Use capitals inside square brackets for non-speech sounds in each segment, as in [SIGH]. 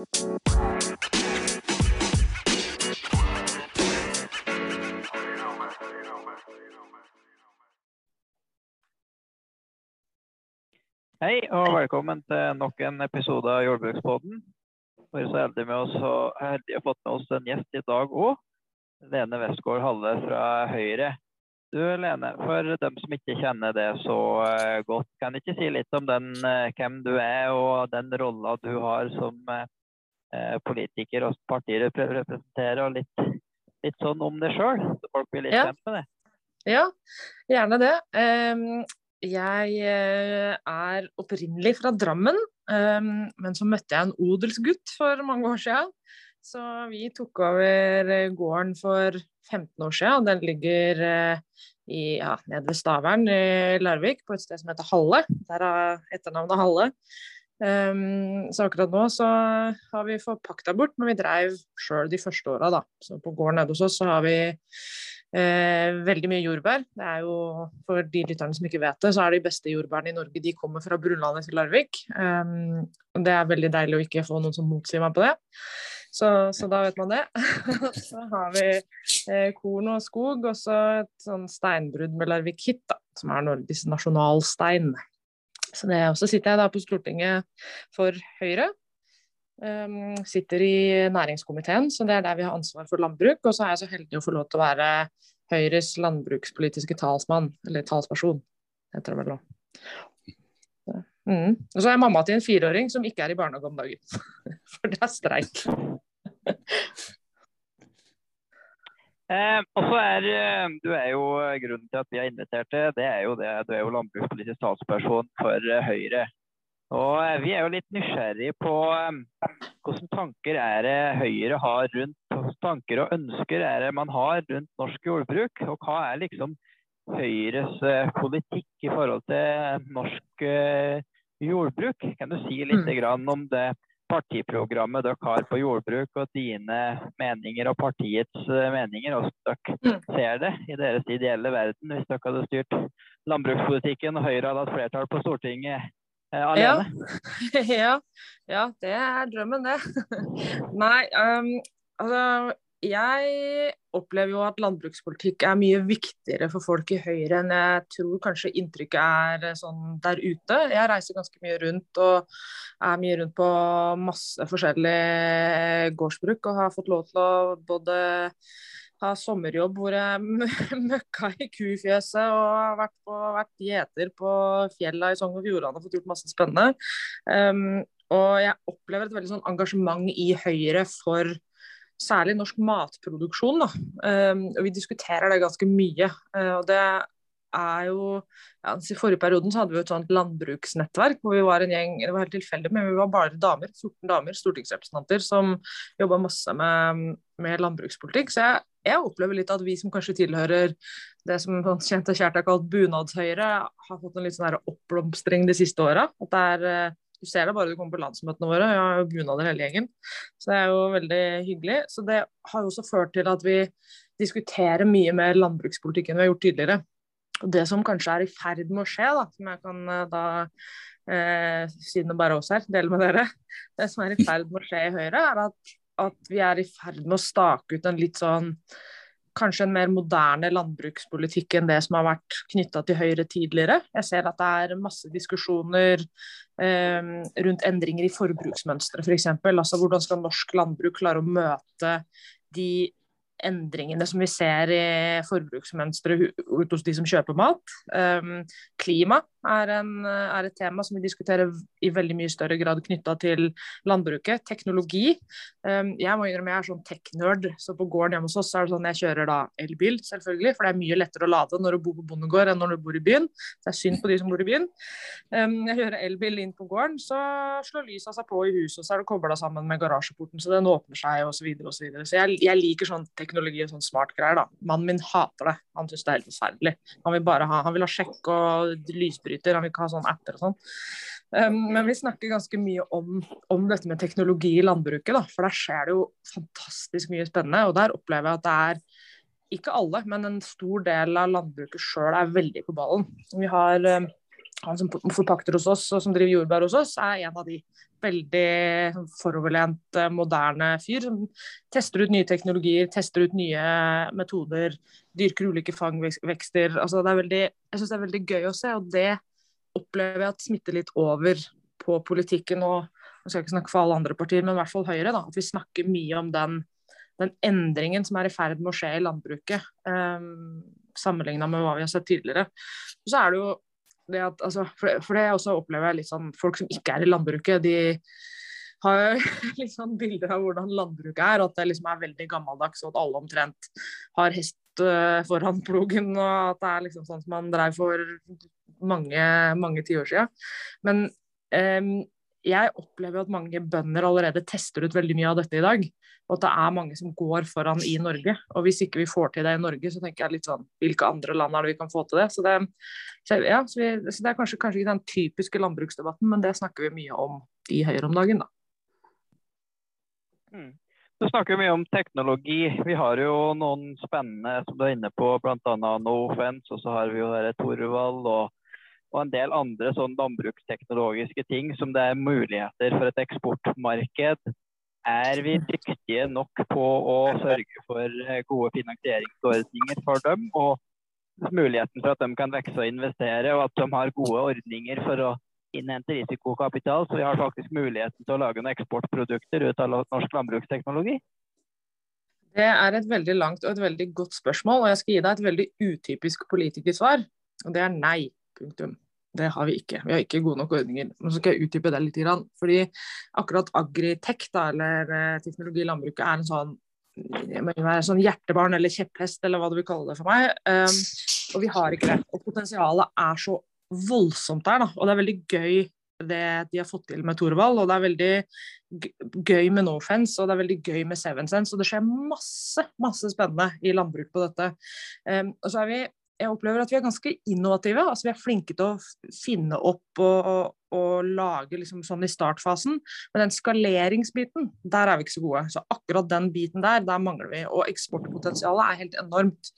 Hei og velkommen til nok en episode av Jordbrukspodden. Vi er så heldige med oss heldige å fått med oss en gjest i dag òg. Lene Westgård Halle fra Høyre. Du Lene, for dem som ikke kjenner det så eh, godt, kan du ikke si litt om den, eh, hvem du er og den rolla du har som eh, og og prøver å representere, og litt, litt sånn om det sjøl, så folk blir litt Ja. kjent med det? Ja, gjerne det. Em, Jeg eh, er opprinnelig fra Drammen, em, men så møtte jeg en odelsgutt for mange år siden. Så vi tok over eh, gården for 15 år siden, og den ligger i, ja, nede ved Stavern i Larvik, på et sted som heter Halle. Der er etternavnet Halle. Em, så akkurat nå så har vi forpakta bort, men vi dreiv sjøl de første åra, da. Så på gården nede hos oss så har vi Eh, veldig mye jordbær. Det er jo, For de lytterne som ikke vet det, så er de beste jordbærene i Norge de kommer fra Brunlandet til Larvik. Um, og Det er veldig deilig å ikke få noen som motsier meg på det. Så, så da vet man det. [LAUGHS] så har vi eh, korn og skog, og så et sånn steinbrudd med Larvik-Hit, da, som er Norges nasjonalstein. Så, det, og så sitter jeg da på Stortinget for Høyre. Um, sitter i næringskomiteen, så det er der vi har ansvar for landbruk. Og så er jeg så heldig å få lov til å være Høyres landbrukspolitiske talsmann, eller talsperson, heter det vel nå. Mm. Og så er jeg mamma til en fireåring som ikke er i barnehage om dagen. [LAUGHS] For det er streik. Eh, og så er eh, du er jo Grunnen til at vi har invitert deg, det er jo det du er jo landbrukspolitisk talsperson for eh, Høyre. Og eh, vi er jo litt nysgjerrig på eh, hvilke tanker er det Høyre har rundt hvilke tanker og ønsker er det man har rundt norsk jordbruk? Og hva er liksom Høyres eh, politikk i forhold til norsk eh, jordbruk? Kan du si litt Mm. grann om det partiprogrammet dere har på jordbruk, og dine meninger og partiets eh, meninger, hvordan dere Mm. ser det i deres ideelle verden, hvis dere hadde styrt landbrukspolitikken og Høyre hadde hatt flertall på Stortinget eh, alene? ja, [LAUGHS] ja, det er drømmen, det. [LAUGHS] Nei, um, altså jeg opplever jo at landbrukspolitikk er mye viktigere for folk i Høyre enn jeg tror kanskje inntrykket er eh, sånn der ute. Jeg reiser ganske mye rundt og er mye rundt på masse forskjellige gårdsbruk og har fått lov til å både ha sommerjobb hvor jeg mø- [LAUGHS] møkka i kufjøset og har vært, på, vært gjeter på fjella i Sogn og Fjordane og fått gjort masse spennende. Um, og jeg opplever et veldig sånn engasjement i Høyre for særlig norsk matproduksjon. Um, vi diskuterer det ganske mye. Uh, og det er jo ja, I forrige perioden så hadde vi et sånt landbruksnettverk hvor vi var en gjeng det var helt tilfeldig, men vi var bare damer, 14 damer, stortingsrepresentanter som jobba masse med, med landbrukspolitikk. Så jeg, jeg opplever litt at vi som kanskje tilhører det som sånn kjent og kjært er kalt bunadshøyre, har fått en litt sånn oppblomstring de siste åra. At det er eh, du ser det bare du kommer på landsmøtene våre. Jeg har jo bunader hele gjengen. Så det er jo veldig hyggelig. Så det har jo også ført til at vi diskuterer mye mer landbrukspolitikk enn vi har gjort tidligere. Og det som kanskje er i ferd med å skje, da, som jeg kan eh, da eh, siden det bare er oss her, dele med dere. Det som er i ferd med å skje i Høyre, er at, at vi er i ferd med å stake ut en litt sånn Kanskje en mer moderne landbrukspolitikk enn det som har vært knytta til Høyre tidligere. Jeg ser at det er masse diskusjoner rundt endringer i forbruksmønstre f.eks. For altså, hvordan skal norsk landbruk klare å møte de endringene som vi ser i forbruksmønsteret ut hos de som kjøper mat. Um, klima er, en, er et tema som vi diskuterer i veldig mye større grad knytta til landbruket. Teknologi. Um, jeg må innrømme jeg er sånn tech-nerd, så på gården hjemme hos oss er det sånn jeg kjører da elbil, selvfølgelig. For det er mye lettere å lade når du bor på bondegård enn når du bor i byen. Det er synd på de som bor i byen. Um, jeg kjører elbil inn på gården, så slår lysa seg på i huset, og så er det kobla sammen med garasjeporten, så den åpner seg, osv. Så, videre, og så, videre. så jeg, jeg liker sånn teknologi og sånn smart greier, da. Mannen min hater det. Han syns det er helt forferdelig. Han vil bare ha, han vil ha sjekk og lysbryter, han vil ikke ha sånne apper og sånn. Um, men vi snakker ganske mye om, om dette med teknologi i landbruket, da. For der skjer det jo fantastisk mye spennende, og der opplever jeg at det er ikke alle, men en stor del av landbruket sjøl er veldig på ballen. Vi har um, han som forpakter hos oss og som driver jordbær hos oss, er en av de veldig foroverlent, moderne fyr som tester ut nye teknologier, tester ut nye metoder, dyrker ulike fangvekster. Altså, det er veldig, jeg syns det er veldig gøy å se, og det opplever jeg at smitter litt over på politikken. og jeg skal ikke snakke for alle andre partier, men i hvert fall Høyre. Da, at vi snakker mye om den, den endringen som er i ferd med å skje i landbruket, um, ehm, sammenligna med hva vi har sett tidligere. Så er det jo det at, altså, for, for, det også opplever jeg litt sånn Folk som ikke er i landbruket, de har [LAUGHS] litt sånn bilder av hvordan landbruket er. At det liksom er veldig gammeldags, og at alle omtrent har hest uh, foran [LAUGHS] plogen. Og at det er liksom sånn som man drev for mange, mange tiår siden. Men um, jeg opplever at mange bønder allerede tester ut veldig mye av dette i dag. Og at det er mange som går foran i Norge. Og hvis ikke vi får til det i Norge, så tenker jeg litt sånn Hvilke andre land er det vi kan få til det? Så det, så ja, så vi, så det er kanskje, kanskje, ikke den typiske landbruksdebatten, men det snakker vi mye om i Høyre om dagen, da. Mm. Du snakker mye om teknologi. Vi har jo noen spennende som du er inne på, bl.a. NoFence, og så har vi jo Torvald og og en del andre sånn landbruksteknologiske ting som det er muligheter for et eksportmarked. Er vi dyktige nok på å sørge for eh, gode finansieringsordninger for dem? Og muligheten for at de kan vokse og investere, og at de har gode ordninger for å innhente risikokapital, så vi har faktisk muligheten til å lage noen eksportprodukter ut av norsk landbruksteknologi? Det er et veldig langt og et veldig godt spørsmål, og jeg skal gi deg et veldig utypisk politikersvar. Og det er nei. Punktum. Det har vi ikke. Vi har ikke gode nok ordninger. Men så skal jeg utdype det litt. Fordi akkurat agritech, eller eh, teknologi i landbruket, er en sånn, være sånn hjertebarn eller kjepphest, eller hva du vil kalle det for meg. Um, og vi har ikke det. Og potensialet er så voldsomt der, da. Og det er veldig gøy det de har fått til med Thorvald. Og det er veldig gøy med Nofence, og det er veldig gøy med Seven Sense. Og det skjer masse, masse spennende i landbruk på dette. Um, og så er vi jeg opplever at vi er ganske innovative. altså Vi er flinke til å finne opp og, og, og lage liksom sånn i startfasen. Men den skaleringsbiten, der er vi ikke så gode. Så akkurat den biten der, der mangler vi. Og eksportpotensialet er helt enormt.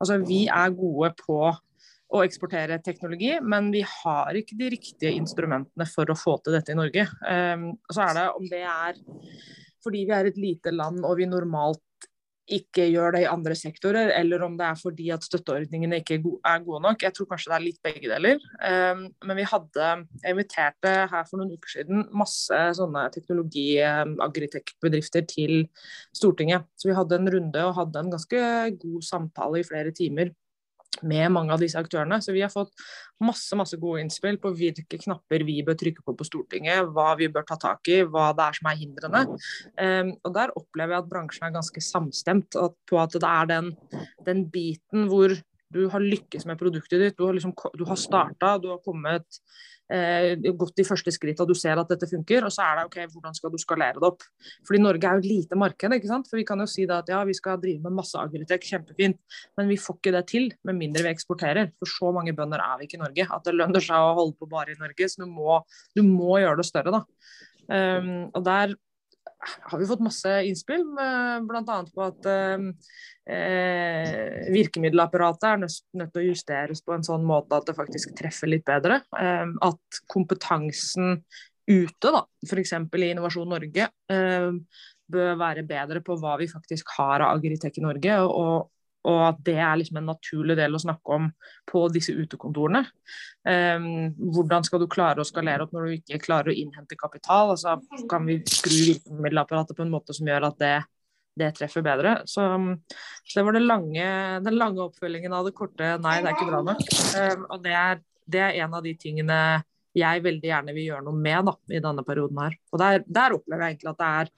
Altså Vi er gode på å eksportere teknologi, men vi har ikke de riktige instrumentene for å få til dette i Norge. Um, så er det om det er fordi vi er et lite land og vi normalt ikke gjør det i andre sektorer, eller om det er fordi at støtteordningene ikke er gode nok. Jeg tror kanskje det er litt begge deler. Um, men vi hadde, jeg inviterte her for noen uker siden masse sånne teknologi-agritech-bedrifter til Stortinget. Så vi hadde en runde og hadde en ganske god samtale i flere timer med mange av disse aktørene. Så vi har fått masse masse gode innspill på hvilke knapper vi bør trykke på på Stortinget, hva vi bør ta tak i, hva det er som er hindrende. Um, og Der opplever jeg at bransjen er ganske samstemt på at det er den, den biten hvor du har lykkes med produktet ditt, du har, liksom, har starta, du har kommet gått de første skrittene, du ser at dette funker. Og så er det ok, hvordan skal du skalere det opp. Fordi Norge er jo et lite marked. ikke sant? For Vi kan jo si da at ja, vi skal drive med masse agritek, kjempefint. Men vi får ikke det til med mindre vi eksporterer. For så mange bønder er vi ikke i Norge. At det lønner seg å holde på bare i Norge. Så du må, du må gjøre det større, da. Um, og der har vi fått masse innspill, bl.a. på at eh, virkemiddelapparatet er nødt, nødt til å justeres på en sånn måte at det faktisk treffer litt bedre. Eh, at kompetansen ute, da, f.eks. i Innovasjon Norge, eh, bør være bedre på hva vi faktisk har av Agritech i Norge. og og at det er liksom en naturlig del å snakke om på disse utekontorene. Um, hvordan skal du klare å skalere opp når du ikke klarer å innhente kapital? Altså, kan vi skru virkemiddelapparatet på en måte som gjør at det, det treffer bedre? Så, så det var det lange, den lange oppfølgingen av det korte nei, det er ikke bra nok. Um, og det er, det er, en av de tingene jeg veldig gjerne vil gjøre noe med da, i denne perioden her. Og der, der opplever jeg egentlig at det er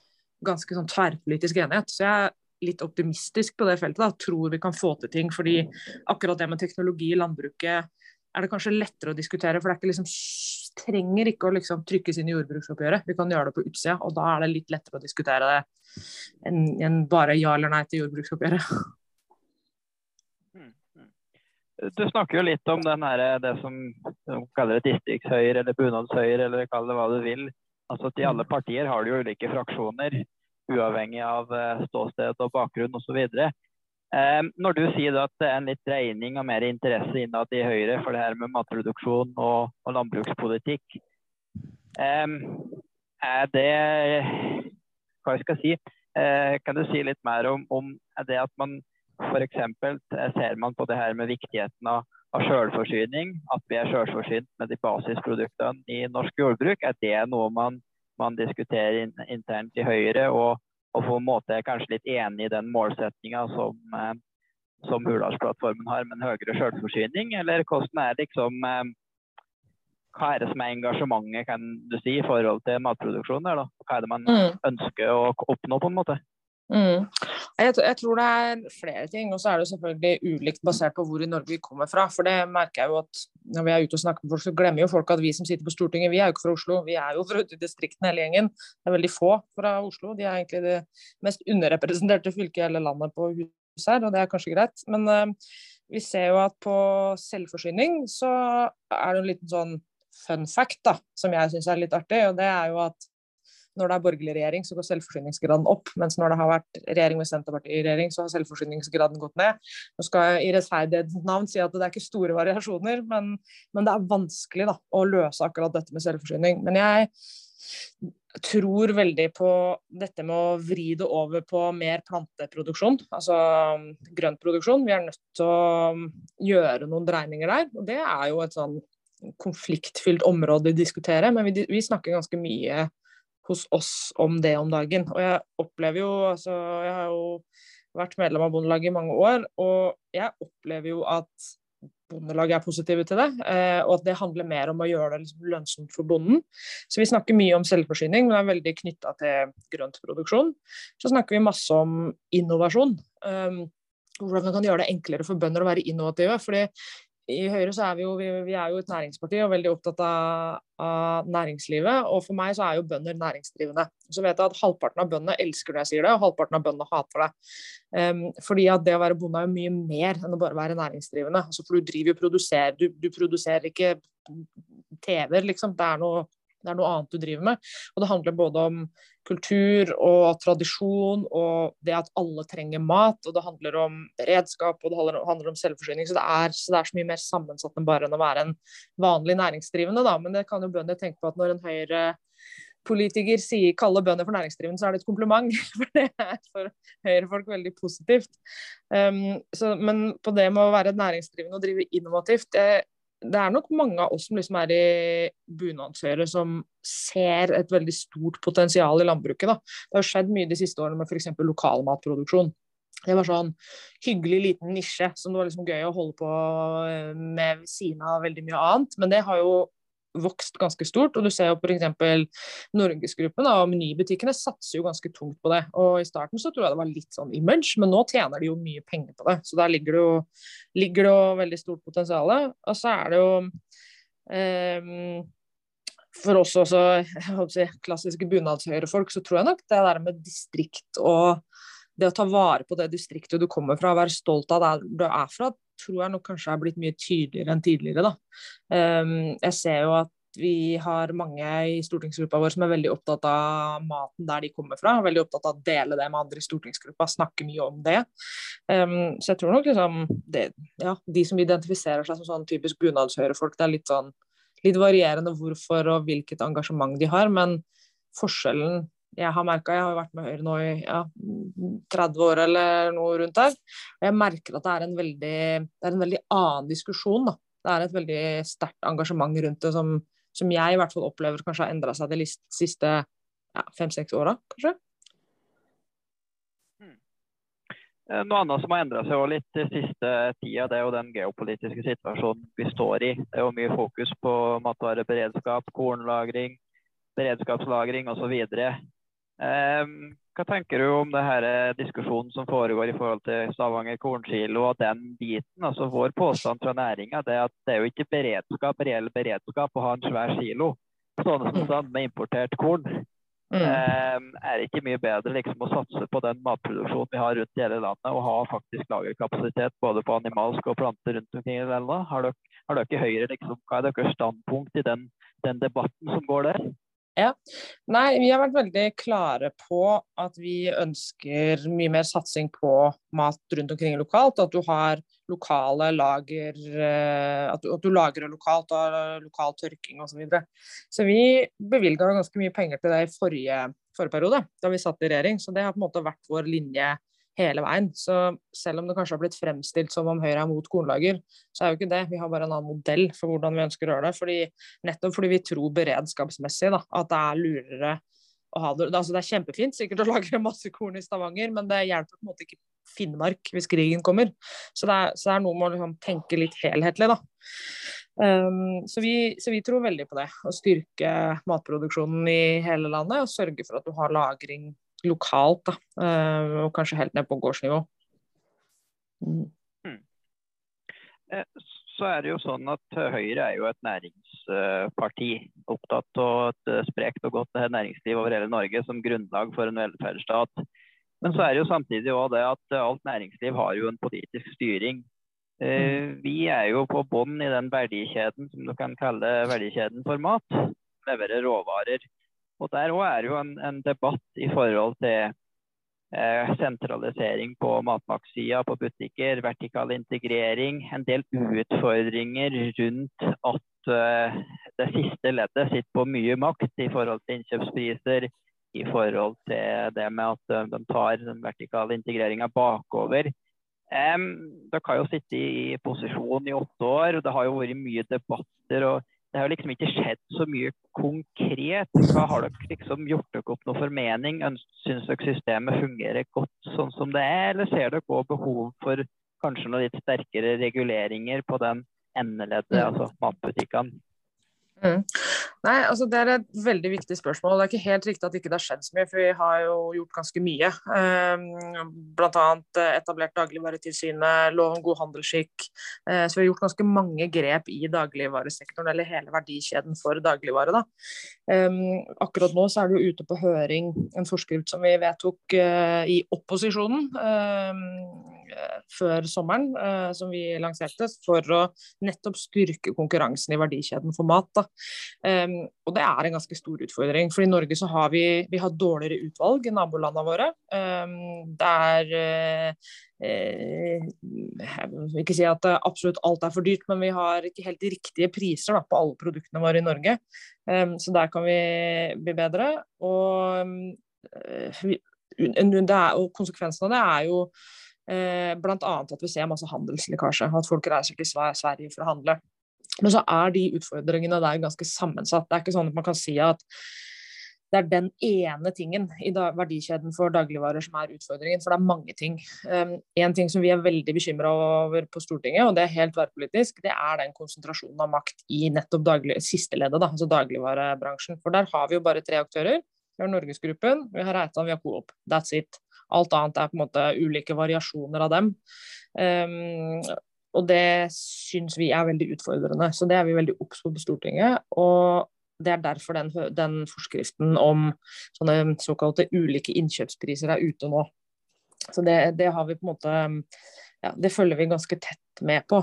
ganske sånn tverrpolitisk enighet. Så jeg litt optimistisk på det feltet. Da. Tror vi kan få til ting. fordi akkurat det med teknologi i landbruket er det kanskje lettere å diskutere. For det ikke liksom, trenger ikke å liksom trykkes inn i jordbruksoppgjøret. Vi kan gjøre det på utsida, og da er det litt lettere å diskutere det enn en bare ja eller nei til jordbruksoppgjøret. Mm, mm. Du snakker jo litt om her, det som de kaller et distriktshøyre eller bunadshøyre, eller kall det hva du vil. Altså Til alle partier har du jo ulike fraksjoner uavhengig av eh, ståsted og bakgrunn osv. Eh, når du sier at det er en litt dreining og mer interesse innad i Høyre for det her med matproduksjon og, og landbrukspolitikk, eh, er det Hva jeg skal si? Kan du si litt mer om, om det at man f.eks. ser man på det her med viktigheten av, av selvforsyning, at vi er selvforsynt med de basisproduktene i norsk jordbruk. Er det noe man, man diskuterer in, internt i Høyre, og, og, på en måte er kanskje litt enig i den målsettinga som, eh, som Hurdalsplattformen har, en høyere selvforsyning? Eller hvordan er liksom eh, hva er det som er engasjementet kan du si, i forhold til matproduksjon? Der, da? Hva er det man mm. ønsker å oppnå, på en måte? Mm. Jeg, jeg, tror det er flere ting, og så er det selvfølgelig ulikt basert på hvor i Norge vi kommer fra. For det merker jeg jo at når vi er ute og snakker med folk, så glemmer jo folk at vi som sitter på Stortinget, vi er jo ikke fra Oslo. Vi er jo fra [LAUGHS] ute distriktene hele gjengen. Det er veldig få fra Oslo. De er egentlig det mest underrepresenterte fylket i hele landet på huset her, og det er kanskje greit. Men uh, vi ser jo at på selvforsyning så er det en liten sånn fun fact da, som jeg syns er litt artig, og det er jo at når det er borgerlig regjering, så går selvforsyningsgraden opp. Mens når det har vært regjering med Senterpartiet i regjering, så har selvforsyningsgraden gått ned. Nå skal jeg i rettferdighetens navn si at det er ikke store variasjoner, men, men det er vanskelig da, å løse akkurat dette med selvforsyning. Men jeg tror veldig på dette med å vri det over på mer planteproduksjon, altså grøntproduksjon. Vi er nødt til å gjøre noen dreininger der. Og det er jo et sånn konfliktfylt område å diskutere, men vi, vi snakker ganske mye hos oss om det om dagen. Og jeg opplever jo altså Jeg har jo vært medlem av Bondelaget i mange år, og jeg opplever jo at Bondelaget er positive til det, eh, og at det handler mer om å gjøre det liksom lønnsomt for bonden. Så vi snakker mye om selvforsyning, men er veldig knytta til grøntproduksjon. Så snakker vi masse om innovasjon. Um, hvordan man kan gjøre det enklere for bønder å være innovative. fordi i Høyre så er vi jo, vi, vi er jo et næringsparti og veldig opptatt av, av, næringslivet. Og for meg så er jo bønder næringsdrivende. Så vet jeg at halvparten av bøndene elsker når jeg sier det, og halvparten av bøndene hater det. Um, fordi at det å være bonde er jo mye mer enn å bare være næringsdrivende. Altså, for du driver jo produserer, du, du produserer ikke TV-er, liksom. Det er noe det er noe annet du driver med. Og det handler både om kultur og tradisjon og det at alle trenger mat. Og det handler om beredskap og det handler om selvforsyning. Så det er så, det er så mye mer sammensatt enn bare enn å være en vanlig næringsdrivende. Da. Men det kan jo bønder tenke på at når en høyre politiker sier, kaller bønder for næringsdrivende, så er det et kompliment. [LAUGHS] For det er for høyrefolk veldig positivt. Um, så, men på det med å være næringsdrivende og drive innovativt, det, det er nok mange av oss som liksom er i bunadsøret som ser et veldig stort potensial i landbruket. Da. Det har skjedd mye de siste årene med f.eks. lokalmatproduksjon. Det var sånn hyggelig liten nisje som det var liksom gøy å holde på eh, med ved siden av veldig mye annet. Men det har jo vokst ganske stort. og du ser jo f.eks. Norgesgruppen og menybutikkene satser jo ganske tungt på det. og I starten så tror jeg det var litt sånn image, men nå tjener de jo mye penger på det. Så der ligger det jo, ligger det jo veldig stort potensial. Og så er det jo um, for oss også, si, klassiske bunadshøyrefolk, så tror jeg nok det der med distrikt og det å ta vare på det distriktet du kommer fra, være stolt av der du er fra, tror jeg nok kanskje er blitt mye tydeligere enn tidligere. Um, jeg ser jo at vi har mange i stortingsgruppa vår som er veldig opptatt av maten der de kommer fra. Veldig opptatt av å dele det med andre i stortingsgruppa, snakke mye om det. Um, så jeg tror nok liksom det, ja, de som identifiserer seg som sånn typisk bunadshøyrefolk, det er litt sånn litt varierende hvorfor og hvilket engasjement de har, men forskjellen jeg har merka Jeg har vært med Høyre nå i ja, 30 år eller noe rundt der. Og jeg merker at det er en veldig, er en veldig annen diskusjon. Da. Det er et veldig sterkt engasjement rundt det som, som, jeg i hvert fall opplever kanskje har endra seg de siste ja, fem-seks åra, kanskje. Hmm. Eh, noe annet som har endra seg litt de siste tida, det er jo den geopolitiske situasjonen vi står i. Det er jo mye fokus på matvareberedskap, kornlagring, beredskapslagring osv. Ehm, hva tenker du om det her eh, diskusjonen som foregår i forhold til Stavanger kornkilo og den biten? Altså Vår påstand fra næringa er at det er jo ikke beredskap, reell beredskap å ha en svær kilo stående som stand med importert korn. Mm. Um, er det ikke mye bedre liksom å satse på den matproduksjonen vi har rundt i hele landet, og ha faktisk lagerkapasitet både på animalsk og planter rundt omkring i landet? Har dere, har dere Høyre liksom, hva er deres standpunkt i den, den debatten som går der? Ja. Nei, vi har vært veldig klare på at vi ønsker mye mer satsing på mat rundt omkring lokalt. At du har lokale lager eh, At du, at du lagrer lokalt og har lokal tørking osv. Så, videre. så vi bevilga ganske mye penger til det i forrige, forrige periode, da vi satt i regjering. Så det har på en måte vært vår linje hele veien. Så selv om det kanskje har blitt fremstilt som om Høyre er mot kornlager, så er jo ikke det. Vi har bare en annen modell for hvordan vi ønsker å gjøre det. Fordi, nettopp fordi vi tror beredskapsmessig da, at det er lurere å ha det. Altså, det er kjempefint sikkert å lagre masse korn i Stavanger, men det hjelper på en måte ikke Finnmark hvis krigen kommer. Så det er, så det er noe med å liksom, tenke litt helhetlig, da. Um, så, vi, så, vi, tror veldig på det. Å styrke matproduksjonen i hele landet og sørge for at du har lagring lokalt, da, eh, og kanskje helt ned på gårdsnivå. Mm. mm. Eh, så er det jo sånn at Høyre er jo et næringsparti. Opptatt av et eh, sprekt og godt næringsliv over hele Norge som grunnlag for en velferdsstat. Men så er det jo samtidig også det at alt næringsliv har jo en politisk styring. Mm. Vi er jo på bånn i den verdikjeden som du kan kalle verdikjeden for mat. Leverer råvarer. Og Der òg er jo en, en, debatt i forhold til eh, sentralisering på matmaktsida på butikker, vertikal integrering. En del utfordringer rundt at eh, det siste leddet sitter på mye makt i forhold til innkjøpspriser. I forhold til det med at de tar den vertikale integreringa bakover. Um, dere har jo sittet i posisjon i åtte år, og det har jo vært mye debatter. og det har liksom ikke skjedd så mye konkret. Hva har dere liksom gjort dere opp noe formening? Syns dere systemet fungerer godt sånn som det er, eller ser dere òg behov for kanskje noen litt sterkere reguleringer på den endeleddet, altså matbutikkene? Mm. Nei, altså Det er et veldig viktig spørsmål. Det er ikke helt riktig at ikke det har skjedd så mye, for vi har jo gjort ganske mye. Um, Bl.a. Eh, etablert Dagligvaretilsynet, lov om god handelsskikk. Uh, så vi har gjort ganske mange grep i dagligvaresektoren, eller hele verdikjeden for dagligvare. da. Um, akkurat nå så er det jo ute på høring en forskrift som vi vedtok uh, i opposisjonen. Eh, før sommeren, eh, som vi lanserte, for å nettopp styrke konkurransen i verdikjeden for mat. Um, og det er en ganske stor utfordring. For i Norge så har vi, vi har dårligere utvalg i nabolandene våre. Um, det er eh, jeg vil ikke si at absolutt alt er for dyrt, men vi har ikke helt de riktige priser da, på alle produktene våre i Norge. Um, så der kan vi bli bedre. Og, er, og konsekvensen av det er jo Eh, Bl.a. at vi ser masse handelslekkasje, at folk reiser til Sverige for å handle. Men så er de utfordringene der ganske sammensatt. Det er ikke sånn at man kan si at det er den ene tingen i verdikjeden for dagligvarer som er utfordringen, for det er mange ting. Um, en ting som vi er veldig bekymra over på Stortinget, og det er helt tverrpolitisk, det er den konsentrasjonen av makt i nettopp siste leddet, da, altså dagligvarebransjen. For der har vi jo bare tre aktører. Vi har Norgesgruppen, vi har Reitan, vi har Coop. That's it. Alt annet er på en måte ulike variasjoner av dem. Um, og det syns vi er veldig utfordrende. Så det er vi veldig obs på på Stortinget. Og det er derfor den, den, forskriften om sånne såkalte ulike innkjøpspriser er ute nå. Så det, det har vi på en måte ja, det følger vi ganske tett med på.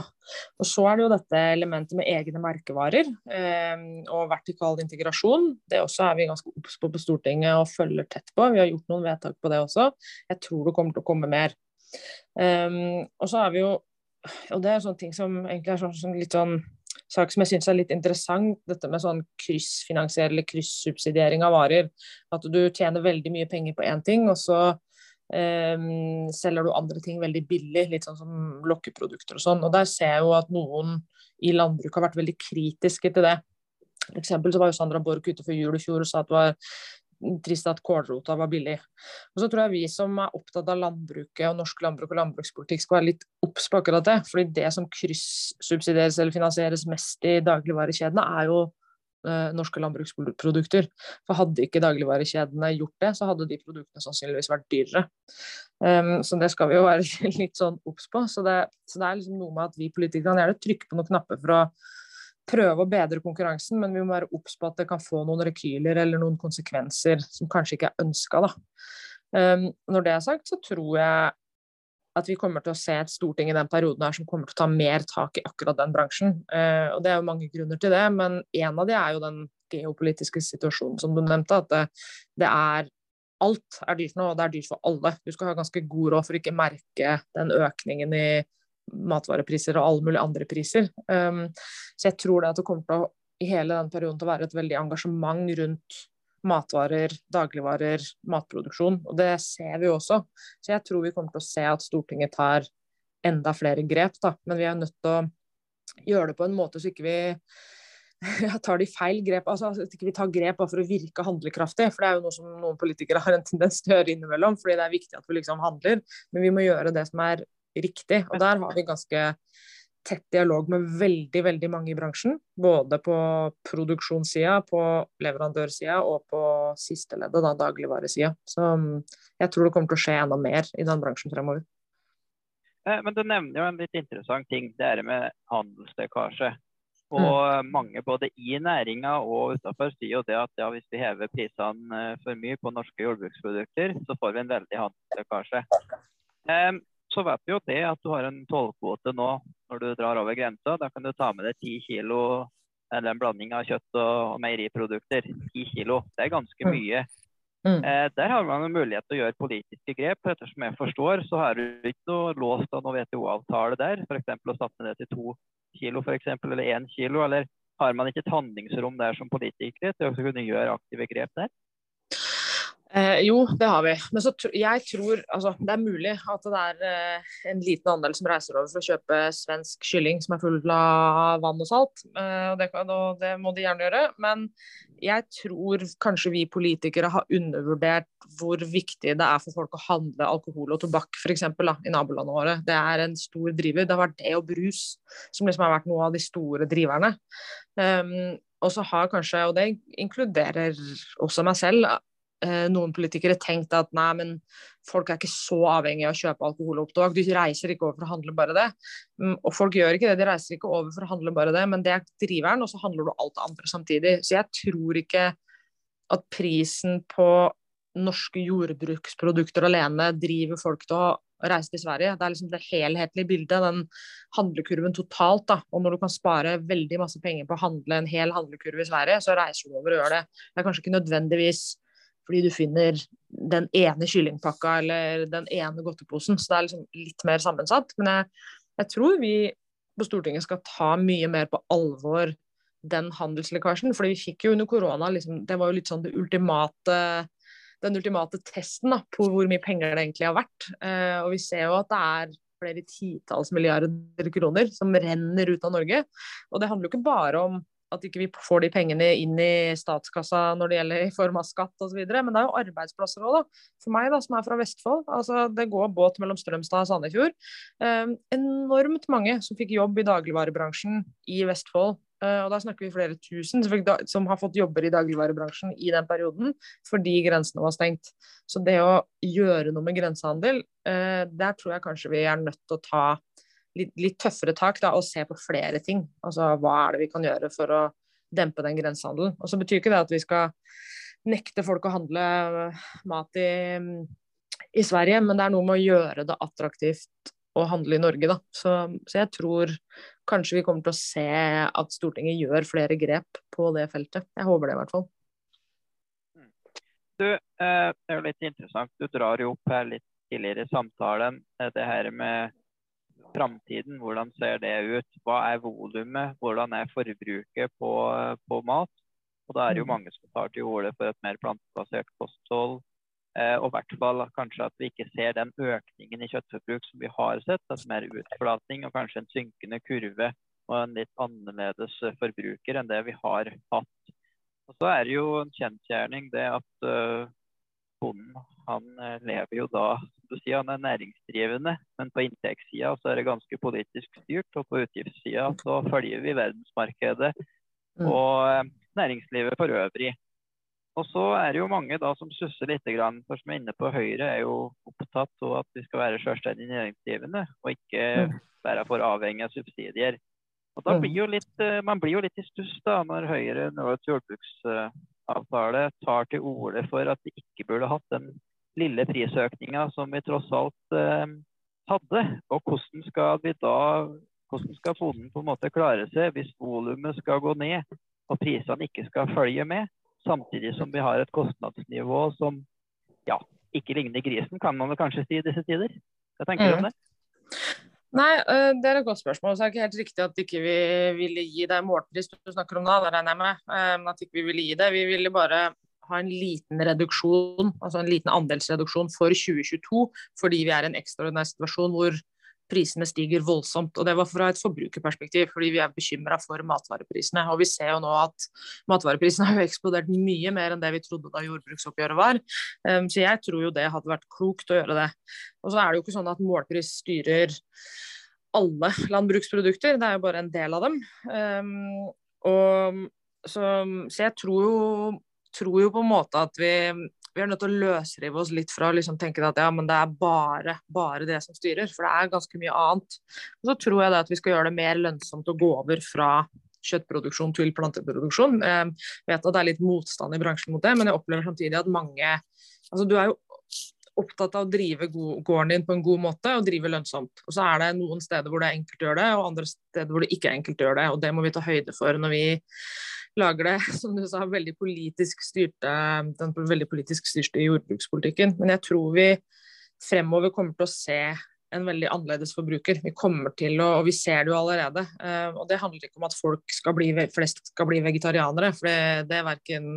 Og Så er det jo dette elementet med egne merkevarer eh, og vertikal integrasjon. Det også er vi ganske obs på på Stortinget og følger tett på. Vi har gjort noen vedtak på det også. Jeg tror det kommer til å komme mer. Um, og så er vi jo Og det er sånne ting som egentlig er sånn, sånn litt sånn sak som jeg syns er litt interessant, dette med sånn kryssfinansiering eller kryssubsidiering av varer. At du tjener veldig mye penger på én ting, og så Um, selger du andre ting veldig billig, litt sånn som lokkeprodukter og sånn. Og der ser jeg jo at noen i landbruket har vært veldig kritiske til det. For eksempel så var jo Sandra Borch ute før jul i fjor og sa at det var trist at kålrota var billig. Og så tror jeg vi som er opptatt av landbruket og norsk landbruk og landbrukspolitikk skal være litt obs på akkurat det. fordi det som kryssubsidieres eller finansieres mest i dagligvarekjedene, er jo norske landbruksprodukter. For hadde ikke dagligvarekjedene gjort det, så hadde de produktene sannsynligvis vært dyrere. Um, så det skal vi jo være [LAUGHS] litt sånn obs på. Så det, så det, er liksom noe med at vi politikere kan gjerne trykke på noen knapper for å prøve å bedre konkurransen, men vi må være obs på at det kan få noen rekyler eller noen konsekvenser som kanskje ikke er ønska. Um, når det er sagt, så tror jeg at vi kommer til å se et storting i den perioden her som kommer til å ta mer tak i akkurat den bransjen. Eh, og Det er jo mange grunner til det, men en av de er jo den geopolitiske situasjonen som du nevnte. At det, det er alt er dyrt nå, og det er dyrt for alle. Du skal ha ganske god råd for å ikke merke den økningen i matvarepriser og alle mulige andre priser. Um, så jeg tror det at det kommer til å i hele den perioden til å være et veldig engasjement rundt matvarer, dagligvarer, matproduksjon. Og det ser vi også. Så jeg tror vi kommer til å se at Stortinget tar enda flere grep. Da. Men vi er nødt til å gjøre det på en måte så ikke vi [LAUGHS] tar de feil grep, altså at ikke vi tar grep bare for å virke handlekraftig. For det er jo noe som noen politikere [LAUGHS] har en tendens til å gjøre innimellom, fordi det er viktig at vi liksom handler. Men vi må gjøre det som er riktig. Og der har vi ganske tett dialog med veldig veldig mange i bransjen. Både på produksjonssida, på leverandørsida og på sisteleddet, da dagligvaresida. Så mm, jeg tror det kommer til å skje enda mer i den bransjen fremover. Eh, men du nevner jo en litt interessant ting, det er med handelslekkasje. Og mm. mange både i næringa og utenfor sier jo det at ja, hvis vi hever prisene eh, for mye på norske jordbruksprodukter, så får vi en veldig handelslekkasje. Um, så vet vi jo det at du har en tollkvote nå når du drar over grensa. Da kan du ta med deg 10 kilo eller en blanding av kjøtt og, meieriprodukter. 10 kilo. Det er ganske mm. mye. Mm. Eh, der har man en mulighet til å gjøre politiske grep. Ettersom jeg forstår, så har du ikke noe låst av noe WTO-avtale der. F.eks. å satte det til 2 kilo, for eksempel, eller 1 kilo. Eller har man ikke et handlingsrom der som politikere til å kunne gjøre aktive grep der? Eh, jo, det har vi. Men så jeg tror altså, det er mulig at det er eh, en liten andel som reiser over for å kjøpe svensk kylling som er full av vann og salt. Eh, og det, og det, må de gjerne gjøre. Men jeg tror kanskje vi politikere har undervurdert hvor viktig det er for folk å handle alkohol og tobakk f.eks. i nabolandene våre. Det er en stor driver. Det har vært det og brus som liksom har vært noe av de store driverne. Um, og så har kanskje, og det inkluderer også meg selv, noen politikere tenkt at nei, men folk er ikke så avhengig av å kjøpe alkohol og tobakk. De reiser ikke over for å handle bare det. Mm, og folk gjør ikke det, de reiser ikke over for å handle bare det, men det er driveren, og så handler du alt det andre samtidig. Så jeg tror ikke at prisen på norske jordbruksprodukter alene driver folk til å reise til Sverige. Det er liksom det helhetlige bildet, den handlekurven totalt. da, og Når du kan spare veldig masse penger på å handle en hel handlekurve i Sverige, så reiser du over og gjør det. Det er kanskje ikke nødvendigvis fordi du finner den ene kyllingpakka eller den ene godteposen. Så det er liksom litt mer sammensatt. Men jeg, jeg, tror vi på Stortinget skal ta mye mer på alvor den handelslekkasjen. fordi vi fikk jo under korona liksom, Det var jo litt sånn det ultimate den ultimate testen da, på hvor mye penger det egentlig har vært. Eh, og vi ser jo at det er flere titalls milliarder kroner som renner ut av Norge. Og det handler jo ikke bare om at ikke vi får de pengene inn i statskassa når det gjelder [LAUGHS] i form av skatt osv. Men det er jo arbeidsplasser òg, da. For meg da, som er fra Vestfold. altså Det går båt mellom Strømstad og Sandefjord. Eh, enormt mange som fikk jobb i dagligvarebransjen i Vestfold. Eh, og da snakker vi flere tusen som, har fått jobber i dagligvarebransjen i den perioden fordi grensene var stengt. Så det å gjøre noe med grensehandel, eh, der tror jeg kanskje vi er nødt til å ta litt, litt tøffere tak da, og se på flere ting. Altså hva er det vi kan gjøre for å dempe den grensehandelen. Og så betyr ikke det at vi skal nekte folk å handle mat i, i Sverige, men det er noe med å gjøre det attraktivt å handle i Norge, da. Så, så, jeg tror kanskje vi kommer til å se at Stortinget gjør flere grep på det feltet. Jeg håper det i hvert fall. Du, eh, det er jo litt interessant. Du drar jo opp her litt tidligere i samtalen eh, det her med framtiden, hvordan ser det ut? Hva er volumet? Hvordan er forbruket på, på, mat? Og Da er det jo mm. mange som tar til orde for et mer plantebasert kosthold. Eh, og i hvert fall kanskje at vi ikke ser den økningen i kjøttforbruk som vi har sett. Altså mer utflating og kanskje en synkende kurve og en litt annerledes forbruker enn det vi har hatt. Og så er det jo en kjensgjerning det at uh, bonden han uh, lever jo da du sier han er næringsdrivende, men på inntektssida så er det ganske politisk styrt. Og på utgiftssida så følger vi verdensmarkedet mm. og eh, næringslivet for øvrig. Og så er det jo mange da som susser litt, for som er inne på Høyre, er jo opptatt av at vi skal være selvstendig næringsdrivende, og ikke mm. være for avhengig av subsidier. Og da blir jo litt, eh, Man blir jo litt i stuss da, når Høyre nå et jordbruksavtale tar til orde for at vi ikke burde hatt den lille prisøkninga som vi tross alt eh, hadde. Og hvordan skal vi da hvordan skal bonden på en måte klare seg hvis volumet skal gå ned og prisene ikke skal følge med, samtidig som vi har et kostnadsnivå som ja, ikke ligner grisen, kan man kanskje si i disse tider? Hva tenker du om Mm. det? Nei, øh, det er et godt spørsmål. Så er det ikke helt riktig at ikke vi ville gi deg målpris du snakker om da, det regner jeg med. Um, At ikke vi ville gi det. Vi ville bare ha en liten reduksjon, altså en liten andelsreduksjon for 2022, fordi vi er i en ekstraordinær situasjon hvor prisene stiger voldsomt. Og det var fra et forbrukerperspektiv, fordi vi er bekymra for matvareprisene. Og vi ser jo nå at matvareprisene [LAUGHS] har jo eksplodert mye mer enn det vi trodde da jordbruksoppgjøret var. Um, så jeg tror jo det hadde vært klokt å gjøre det. Og så er det jo ikke sånn at målpris styrer alle landbruksprodukter, det er jo bare en del av dem. Um, og, så, så jeg tror jo, tror jo på en måte at vi, vi er nødt til å løsrive oss litt fra å liksom tenke at ja, men det er bare, bare det som styrer, for det er ganske mye annet. Og så tror jeg det at vi skal gjøre det mer lønnsomt å gå over fra kjøttproduksjon til planteproduksjon. Jeg vet at det er litt motstand i bransjen mot det, men jeg opplever samtidig at mange altså Du er jo opptatt av å drive gården din på en god måte og drive lønnsomt. Og så er det noen steder hvor det er enkelt å gjøre det, og andre steder hvor det ikke er enkelt å gjøre det. Og det må vi ta høyde for når vi lager det, [LAUGHS] som du sa, veldig politisk styrte, den veldig politisk styrte jordbrukspolitikken. Men jeg tror vi fremover kommer til å se en veldig annerledes forbruker. Vi kommer til å, og vi ser det jo allerede. Uh, og det handler ikke om at folk skal bli, flest skal bli vegetarianere, for det, det verken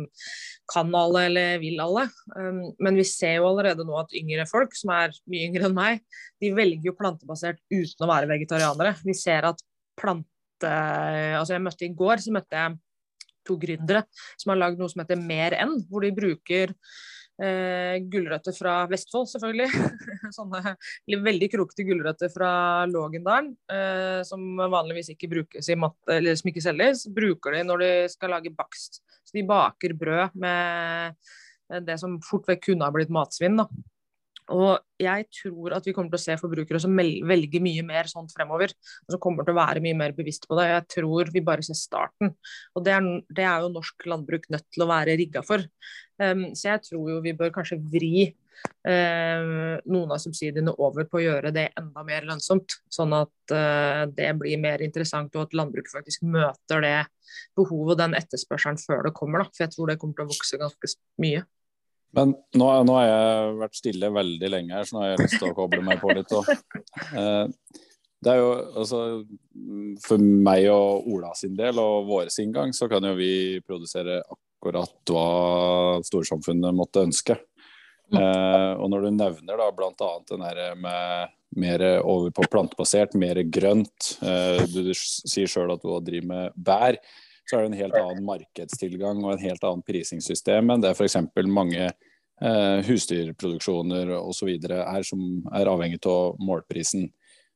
kan alle eller vil alle. Um, men vi ser jo allerede nå at yngre folk, som er mye yngre enn meg, de velger jo plantebasert uten å være vegetarianere. Vi ser at plante... Altså jeg møtte i går, så møtte jeg to gründere som har lagd noe som heter Mer enn, hvor de bruker Eh, gulrøtter fra Vestfold, selvfølgelig. [LAUGHS] Sånne veldig krokete gulrøtter fra Lågendalen, eh, som vanligvis ikke brukes i matte, eller som ikke selges. Bruker de når de skal lage bakst. Så de baker brød med det som fort vekk kunne ha blitt matsvinn. Da. Og jeg tror at vi kommer til å se forbrukere som velger mye mer sånt fremover. Og som kommer til å være mye mer bevisst på det. Jeg tror vi bare ser starten. Og det er, det er jo norsk landbruk nødt til å være rigga for. Um, så jeg tror jo vi bør kanskje vri um, noen av subsidiene over på å gjøre det enda mer lønnsomt. Sånn at uh, det blir mer interessant, og at landbruket faktisk møter det behovet og den etterspørselen før det kommer. Da. For jeg tror det kommer til å vokse ganske mye. Men nå, nå, har jeg vært stille veldig lenge her, så nå har jeg lyst til å koble meg på litt. Eh, det er jo altså For meg og Ola sin del og vår gang, så kan jo vi produsere akkurat hva storsamfunnet måtte ønske. Eh, og når du nevner da bl.a. den her med mer over på plantebasert, mer grønt, eh, du sier sjøl at du driver med bær så er det en helt annen markedstilgang og en helt annen prisingssystem enn det f.eks. mange eh, husdyrproduksjoner osv. er som er avhengig av målprisen.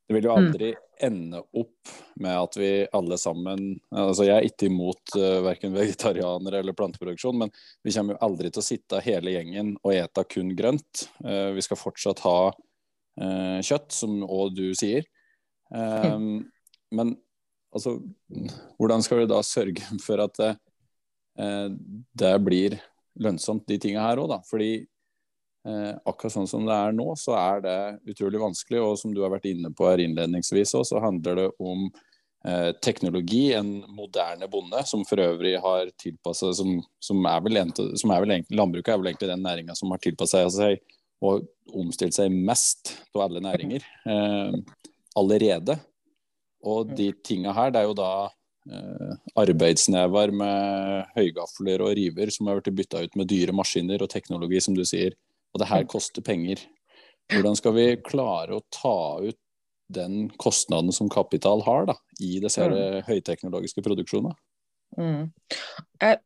Det vil jo aldri mm. ende opp med at vi alle sammen altså Jeg er ikke imot uh, verken vegetarianere eller planteproduksjon, men vi kommer jo aldri til å sitte hele gjengen og ete kun grønt. Uh, vi skal fortsatt ha uh, kjøtt, som òg du sier. Um, [LAUGHS] men altså, hvordan skal vi da sørge for at eh, det blir lønnsomt, de tingene her òg, da? Fordi eh, akkurat sånn som det er nå, så er det utrolig vanskelig. Og som du har vært inne på her innledningsvis òg, så handler det om eh, teknologi. En moderne bonde som for øvrig har tilpassa som, som, er vel som er vel egentlig, Landbruket er vel egentlig den næringa som har tilpassa seg og omstilt seg mest av alle næringer allerede. Og de tinga her, det er jo da eh, arbeidsnever med høygafler og river som har blitt bytta ut med dyre maskiner og teknologi, som du sier. Og det her koster penger. Hvordan skal vi klare å ta ut den kostnaden som kapital har da, i disse mm. høyteknologiske produksjonene? Mm. [CLEARS THROAT] Jeg,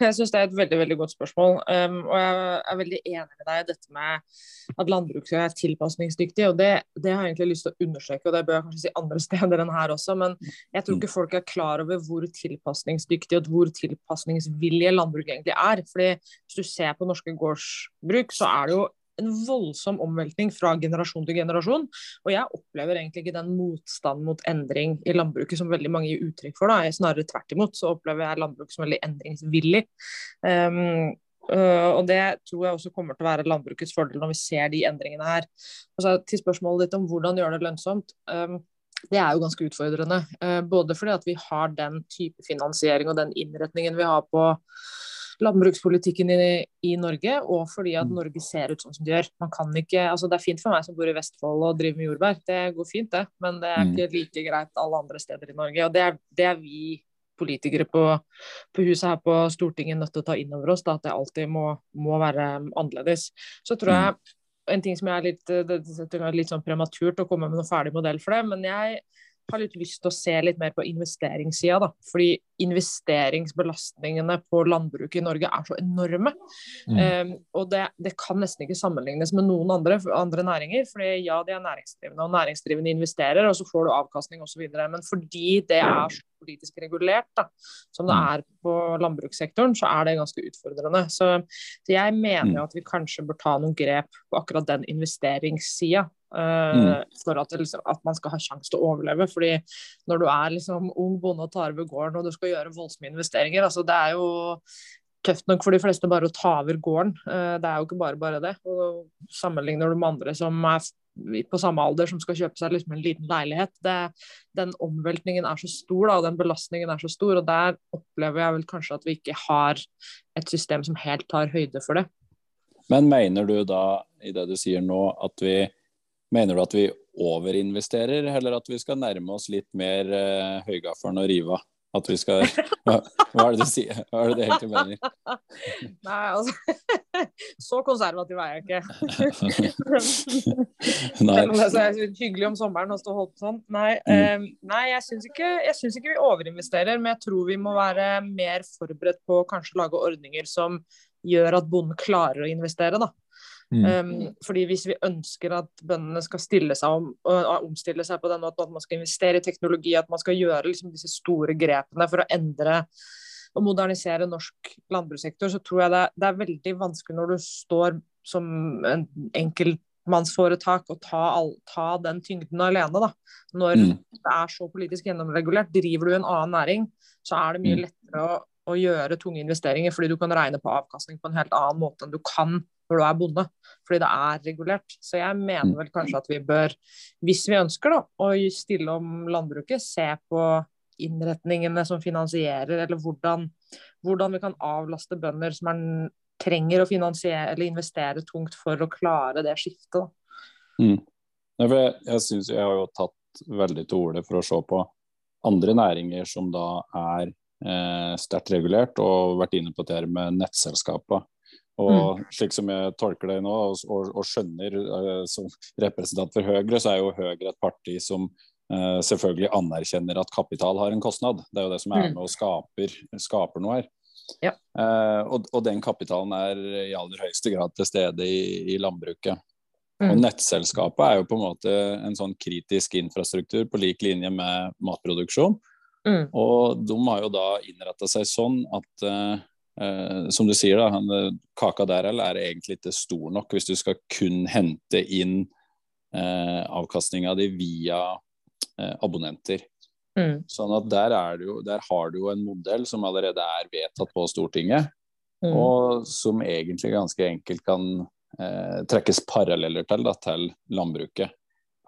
jeg syns det er et veldig veldig godt spørsmål. Um, og jeg er veldig enig med deg i dette med at landbruket er tilpasningsdyktig. og det, det, har jeg egentlig lyst til å understreke, og det bør jeg kanskje si andre [LAUGHS] steder enn her også. Men jeg tror ikke folk er klar over hvor tilpasningsdyktig og hvor tilpasningsvillige landbruket egentlig er. fordi Hvis du ser på norske gårdsbruk, så er det jo en voldsom omveltning fra generasjon til generasjon. Og jeg opplever egentlig ikke den motstanden mot endring i landbruket som veldig mange gir uttrykk for. Da. Snarere tvert imot så opplever jeg landbruket som veldig endringsvillig. Um, Uh, og det tror jeg også kommer til å være landbrukets fordel når vi ser de endringene her. Altså, til spørsmålet ditt om hvordan gjøre det lønnsomt. Um, det er jo ganske utfordrende. Uh, både fordi at vi har den type finansiering og den innretningen vi har på landbrukspolitikken i, i, Norge, og fordi at mm. Norge ser ut sånn som det gjør. Man kan ikke, altså Det er fint for meg som bor i Vestfold og driver med jordbær, det går fint det, men det er mm. ikke like greit alle andre steder i Norge. og Det er, det er vi politikere på, på, huset her på Stortinget nødt til å ta inn over oss, da, at det alltid må, må, være annerledes. Så tror jeg mm. en ting som jeg er litt, det, det er litt sånn prematurt å komme med noen ferdig modell for det, men jeg har litt lyst til å se litt mer på investeringssida. Da. Fordi investeringsbelastningene på landbruket i Norge er så enorme. Mm. Um, og det, det, kan nesten ikke sammenlignes med noen andre, andre næringer. fordi ja, de er næringsdrivende, og næringsdrivende investerer, og så får du avkastning osv. Men fordi det er så politisk regulert da, som det mm. er på landbrukssektoren, så er det ganske utfordrende. Så, så jeg mener jo mm. at vi kanskje bør ta noen grep på akkurat den investeringssida. Uh, mm. For at, liksom, at, man skal ha sjanse til å overleve. fordi når du er liksom ung bonde og tar over gården og du skal gjøre voldsomme investeringer, altså det er jo tøft nok for de fleste bare å ta over gården. Uh, det er jo ikke bare bare det. Og Sammenligner du med andre som er på samme alder som skal kjøpe seg liksom en liten leilighet. Det, den omveltningen er så stor, da, og den belastningen er så stor. og Der opplever jeg vel kanskje at vi ikke har et system som helt tar høyde for det. Men mener du da, i det du sier nå, at vi Mener du at vi overinvesterer, eller at vi skal nærme oss litt mer eh, høygaffelen og rive av? At vi skal hva, hva, er det du sier? Hva er det du egentlig mener? [LAUGHS] Nei, altså [LAUGHS] Så konservativ er jeg ikke. [LAUGHS] nei. Det er hyggelig om sommeren å stå og holde på sånn. Nei, mm. um, nei jeg syns ikke, ikke, vi overinvesterer, men jeg tror vi må være mer forberedt på å kanskje lage ordninger som gjør at bonden klarer å investere. da. Mm. Um, fordi Hvis vi ønsker at bøndene skal stille seg om, og omstille seg på den måten, at man skal investere i teknologi, at man skal gjøre liksom, disse store grepene for å endre og modernisere norsk landbrukssektor, så tror jeg det, det er veldig vanskelig når du står som en enkeltmannsforetak og ta, all, ta den tyngden alene. da. Når mm. det er så politisk gjennomregulert. Driver du en annen næring, så er det mye mm. lettere å, å gjøre tunge investeringer, fordi du kan regne på avkastning på en helt annen måte enn du kan når du er bonde, fordi det er regulert. Så jeg mener mm. vel kanskje at vi bør, hvis vi ønsker da, å stille om landbruket, se på innretningene som finansierer, eller hvordan, hvordan vi kan avlaste bønder som er, trenger å finansiere eller investere tungt for å klare det skiftet. Mm. Jeg, jeg synes jeg har jo tatt veldig til orde for å se på andre næringer som da er eh, sterkt regulert, og vært inne på det med nettselskaper. Og mm. slik som jeg tolker det nå, og, og, og skjønner uh, som representant for Høyre, så er jo Høyre et parti som uh, selvfølgelig anerkjenner at kapital har en kostnad. Det er jo det som er mm. med og skaper, skaper noe her. Ja. Uh, og, og, den kapitalen er i aller høyeste grad til stede i, i landbruket. Mm. Og nettselskapet er jo på en måte en sånn kritisk infrastruktur på lik linje med matproduksjon. Mm. Og de har jo da innretta seg sånn at Uh, som du sier, da, han, eh, kaka der er egentlig ikke stor nok hvis du skal kun hente inn uh, avkastninga di via uh, abonnenter. Mm. Sånn at der, jo, der, har du jo en modell som allerede er vedtatt på Stortinget, mm. og som egentlig ganske enkelt kan uh, trekkes paralleller til, da, til landbruket.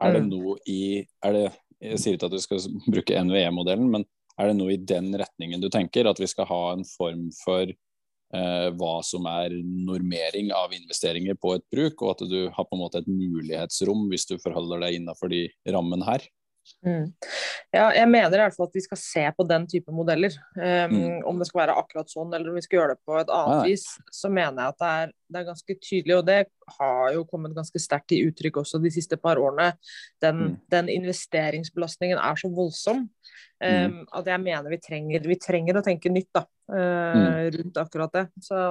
Er det mm. noe i er det, Jeg sier ikke at du skal bruke NVE-modellen, men er det noe i den retningen du tenker? At vi skal ha en form for eh, hva som er normering av investeringer på et bruk, og at du har på en måte et mulighetsrom hvis du forholder deg innenfor de rammen her? Mm. Ja, jeg mener i hvert fall at vi skal se på den type modeller. Um, mm. Om det skal være akkurat sånn, eller om vi skal gjøre det på et annet Nei. vis, så mener jeg at det er, det er, ganske tydelig, og det har jo kommet ganske sterkt til uttrykk også de siste par årene. Den, mm. den investeringsbelastningen er så voldsom um, at jeg mener vi trenger, vi trenger å tenke nytt da, uh, rundt akkurat det. Så,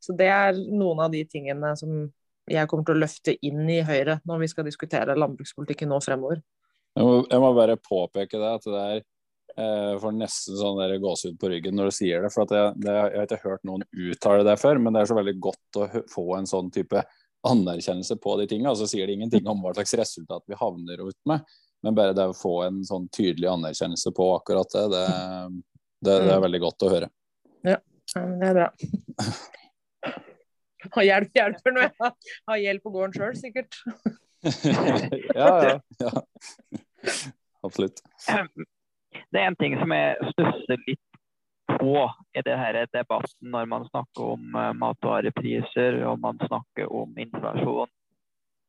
så det er noen av de tingene som jeg kommer til å løfte inn i Høyre når vi skal diskutere landbrukspolitikken nå fremover. Jeg må, jeg må, bare påpeke det, at det er eh, får nesten sånn gåsehud på ryggen når du sier det. for jeg, det, jeg har ikke hørt noen uttale det før, men det er så veldig godt å få en sånn type anerkjennelse på de tingene. Og så sier det ingenting om hva slags resultat vi havner ut med, men bare det å få en sånn tydelig anerkjennelse på akkurat det, det, det, det er mm. veldig godt å høre. Ja, det er bra. [LAUGHS] Hjelp hjelper når jeg har hjelp på gården sjøl, sikkert. Ja, ja, [LAUGHS] ja. Absolutt. Det er en ting som jeg stusser litt på i det her debatten når man snakker om uh, matvarepriser og man snakker om inflasjon.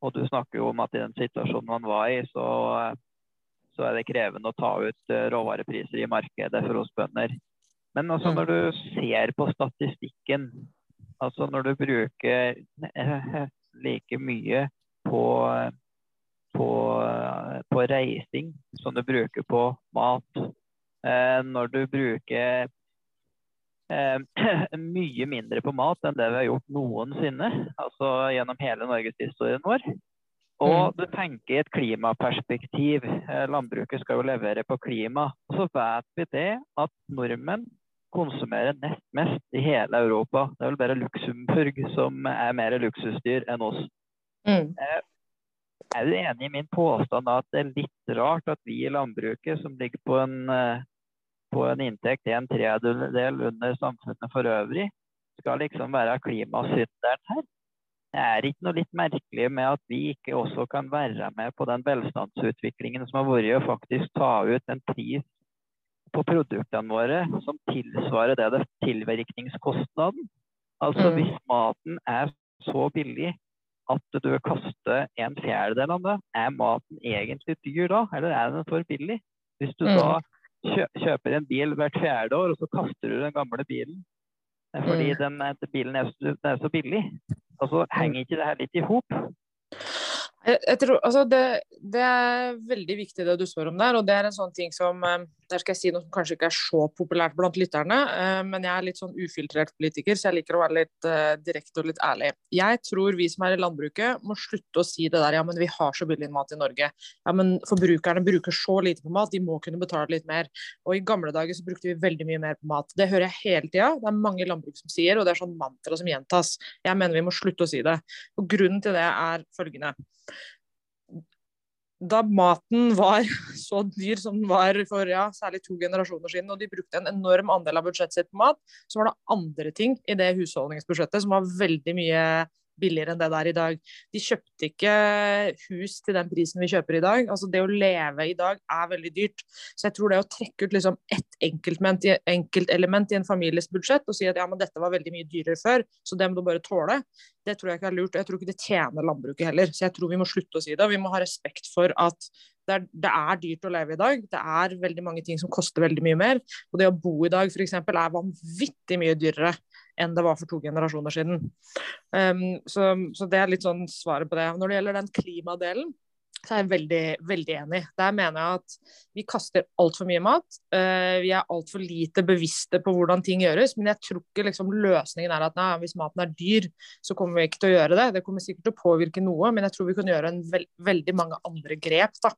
Og du snakker jo om at i den situasjonen man var i, så, så er det krevende å ta ut uh, råvarepriser i markedet for oss bønder. Men altså når du ser på statistikken, altså når du bruker like mye på, på, på reising som du bruker på mat, når du bruker eh, [CLEARS THROAT] mye mindre på mat enn det vi har gjort noensinne. Altså gjennom hele norgeshistorien vår. Og mm. du tenker i et klimaperspektiv. Eh, landbruket skal jo levere på klima. Og så vet vi det at nordmenn konsumerer nest mest i hele Europa. Det er vel bare Luxembourg som er mer luksusdyr enn oss. Mm. Eh, er du enig i min påstand at det er litt rart at vi i landbruket, som ligger på en eh, på en inntekt en tredjedel under samfunnet for øvrig, skal liksom være klimasynderen her. Det er ikke noe litt merkelig med at vi ikke også kan være med på den velstandsutviklingen som har vært, å faktisk ta ut en pris på produktene våre som tilsvarer det det tilvirkningskostnaden. Altså mm. hvis maten er så billig at du kaster en fjerdedel av det, er maten egentlig dyr da, eller er den for billig? Hvis du mm. da kjøper en bil hvert fjerde år, og så kaster du den gamle bilen fordi mm. den, bilen er, den er, så billig. Altså, henger ikke det her litt i hop? Jeg, jeg tror, altså det, det, er veldig viktig det du spør om der. og det er en sånn ting som eh, Der skal jeg si noe som kanskje ikke er så populært blant lytterne, eh, men jeg er litt sånn ufiltrert politiker, så jeg liker å være litt uh, direkte og litt ærlig. Jeg tror vi som er i landbruket må slutte å si det der ja, men vi har så billig mat i Norge. Ja, men forbrukerne bruker så lite på mat, de må kunne betale litt mer. Og i gamle dager så brukte vi veldig mye mer på mat. Det hører jeg hele tida. Det er mange landbruk som sier, og det er sånn mantra som gjentas. Jeg mener vi må slutte å si det. Og grunnen til det er følgende da maten var [LAUGHS] så dyr som den var for ja, særlig to generasjoner siden, og de brukte en enorm andel av budsjettet sitt på mat, så var det andre ting i det husholdningsbudsjettet som var veldig mye billigere enn det der i dag. De kjøpte ikke hus til den prisen vi kjøper i dag. Altså Det å leve i dag er veldig dyrt. Så jeg tror det å trekke ut liksom ett enkeltelement i en families budsjett og si at ja, men dette var veldig mye dyrere før, så det må du bare tåle, det tror jeg ikke er lurt. Jeg tror ikke det tjener landbruket heller. Så jeg tror vi må slutte å si det. Vi må ha respekt for at det er, det er, dyrt å leve i dag. Det er veldig mange ting som koster veldig mye mer. Og det å bo i dag f.eks. er vanvittig mye dyrere enn det var for to generasjoner siden. Um, så, så, det er litt sånn svaret på det. Når det gjelder den klimadelen, så er jeg veldig, veldig enig. Der mener jeg at vi kaster altfor mye mat. Uh, vi er altfor lite bevisste på hvordan ting gjøres. Men jeg tror ikke liksom, løsningen er at nei, hvis maten er dyr, så kommer vi ikke til å gjøre det. Det kommer sikkert til å påvirke noe, men jeg tror vi kan gjøre veld, veldig mange andre grep. da.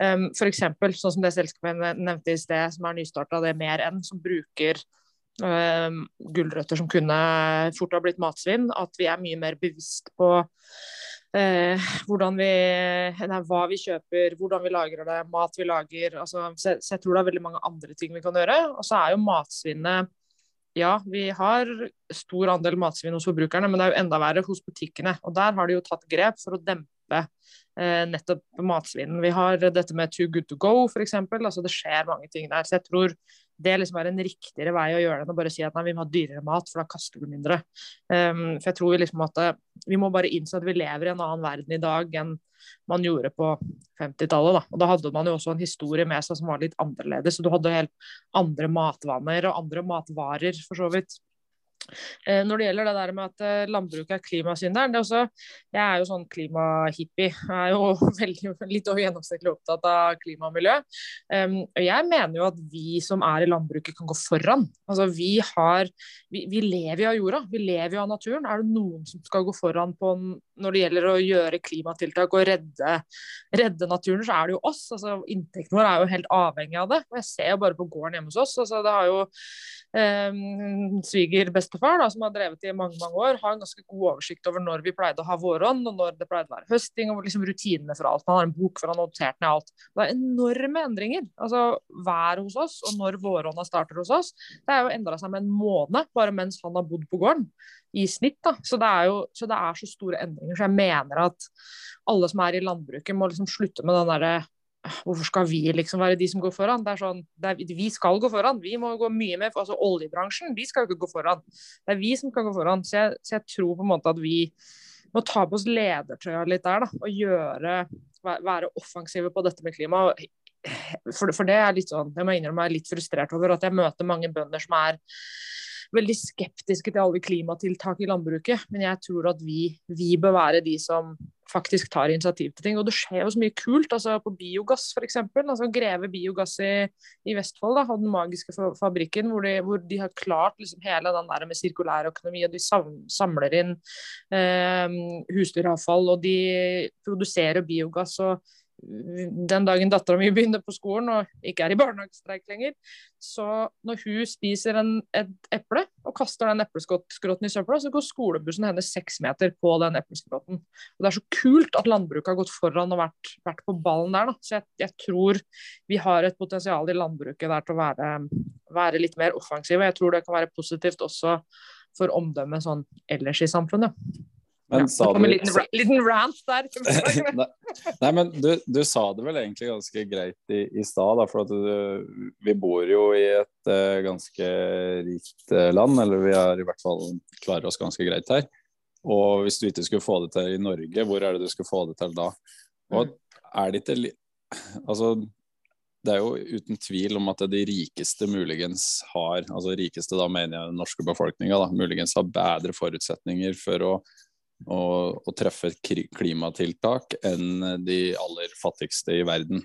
Um, F.eks. sånn som det selskapet jeg nevnte i sted, som er nystarta, det er Mer enn, som bruker uh, gulrøtter som kunne fort ha blitt matsvinn. At vi er mye mer bevisst på hvordan vi, nei, hva vi kjøper, hvordan vi lagrer det, mat vi lager. Altså, så, så, jeg tror det er veldig mange andre ting vi kan gjøre. Og så er jo matsvinnet ja, vi har stor andel matsvinn hos forbrukerne, men det er jo enda verre hos butikkene. Og der har de jo tatt grep for å dempe eh, nettopp matsvinnen. Vi har dette med too good to go, f.eks. Altså, det skjer mange ting der. Så jeg tror det liksom er en riktigere vei å gjøre det enn å bare si at nei, vi må ha dyrere mat, for da kaster du mindre. Um, for jeg tror vi liksom at eh, vi må bare innse at vi lever i en annen verden i dag enn man gjorde på 50-tallet. Da. Og da hadde man jo også en historie med seg som var litt annerledes. Så du hadde helt andre matvaner og andre matvarer, for så vidt. Eh, når det gjelder det der med at eh, landbruket er klimasynderen er også, Jeg er jo sånn klimahippie. Jeg er jo [LAUGHS] veldig, litt over gjennomsnittlig opptatt av klima og miljø. Um, jeg mener jo at vi som er i landbruket, kan gå foran. Altså vi har vi, vi lever jo av jorda, vi lever jo av naturen. Er det noen som skal gå foran på når det gjelder å gjøre klimatiltak og redde, redde naturen, så er det jo oss. Altså Inntekten vår er jo helt avhengig av det. Og jeg ser jo bare på gården hjemme hos oss. altså det har jo eh, svigerbestefar, bestefar, som har drevet i mange mange år, har en ganske god oversikt over når vi pleide å ha våronn, og når det pleide å være høsting, og liksom rutinene for alt. Han har en bok hvor han har notert ned alt. Det er enorme endringer. Altså været hos oss, og når våronna starter hos oss, det er jo endra seg med en måned bare mens han har bodd på gården. I snitt. Da. Så, det er jo, så det er så store endringer. Så jeg mener at alle som er i landbruket, må liksom slutte med den derre Hvorfor skal vi liksom være de som går foran? Det er sånn, det er, vi skal gå foran. Vi må gå mye mer altså Oljebransjen vi skal jo ikke gå foran. Det er vi som skal gå foran. Så jeg, så jeg tror på en måte at vi må ta på oss ledertrøya litt der. da, Og gjøre, være offensive på dette med klima. For, for det er litt sånn, jeg må innrømme jeg er litt frustrert over at jeg møter mange bønder som er veldig skeptiske til alle klimatiltak i landbruket. Men jeg tror at vi, vi bør være de som faktisk tar initiativ til ting. Og det skjer jo så mye kult. altså På biogass f.eks. Altså Greve biogass i, i Vestfold da, og den magiske fabrikken hvor de, hvor de har klart liksom hele den der med sirkulær økonomi. og De samler inn eh, husdyravfall og de produserer biogass. og den dagen dattera mi begynner på skolen og ikke er i barnehagestreik lenger, så når hun spiser en, et eple og kaster den epleskrotten i søpla, så går skolebussen hennes seks meter på den epleskrotten. Og Det er så kult at landbruket har gått foran og vært, vært på ballen der. Da. Så jeg, jeg, tror vi har et potensial i landbruket der til å være, være litt mer offensive. Jeg tror det kan være positivt også for omdømmet sånn ellers i samfunnet. Men ja, sa du En liten, liten rant der. [LAUGHS] nei, nei, men du, du, sa det vel egentlig ganske greit i, i stad, for du, vi bor jo i et uh, ganske rikt uh, land, eller vi er i hvert fall klarer oss ganske greit her. Og hvis du ikke skulle få det til i Norge, hvor er det du skulle få det til da? Og mm. er det ikke Altså, det er jo uten tvil om at de rikeste muligens har, altså rikeste da mener jeg den norske befolkninga, muligens har bedre forutsetninger for å å, å treffe klimatiltak enn de aller fattigste i verden.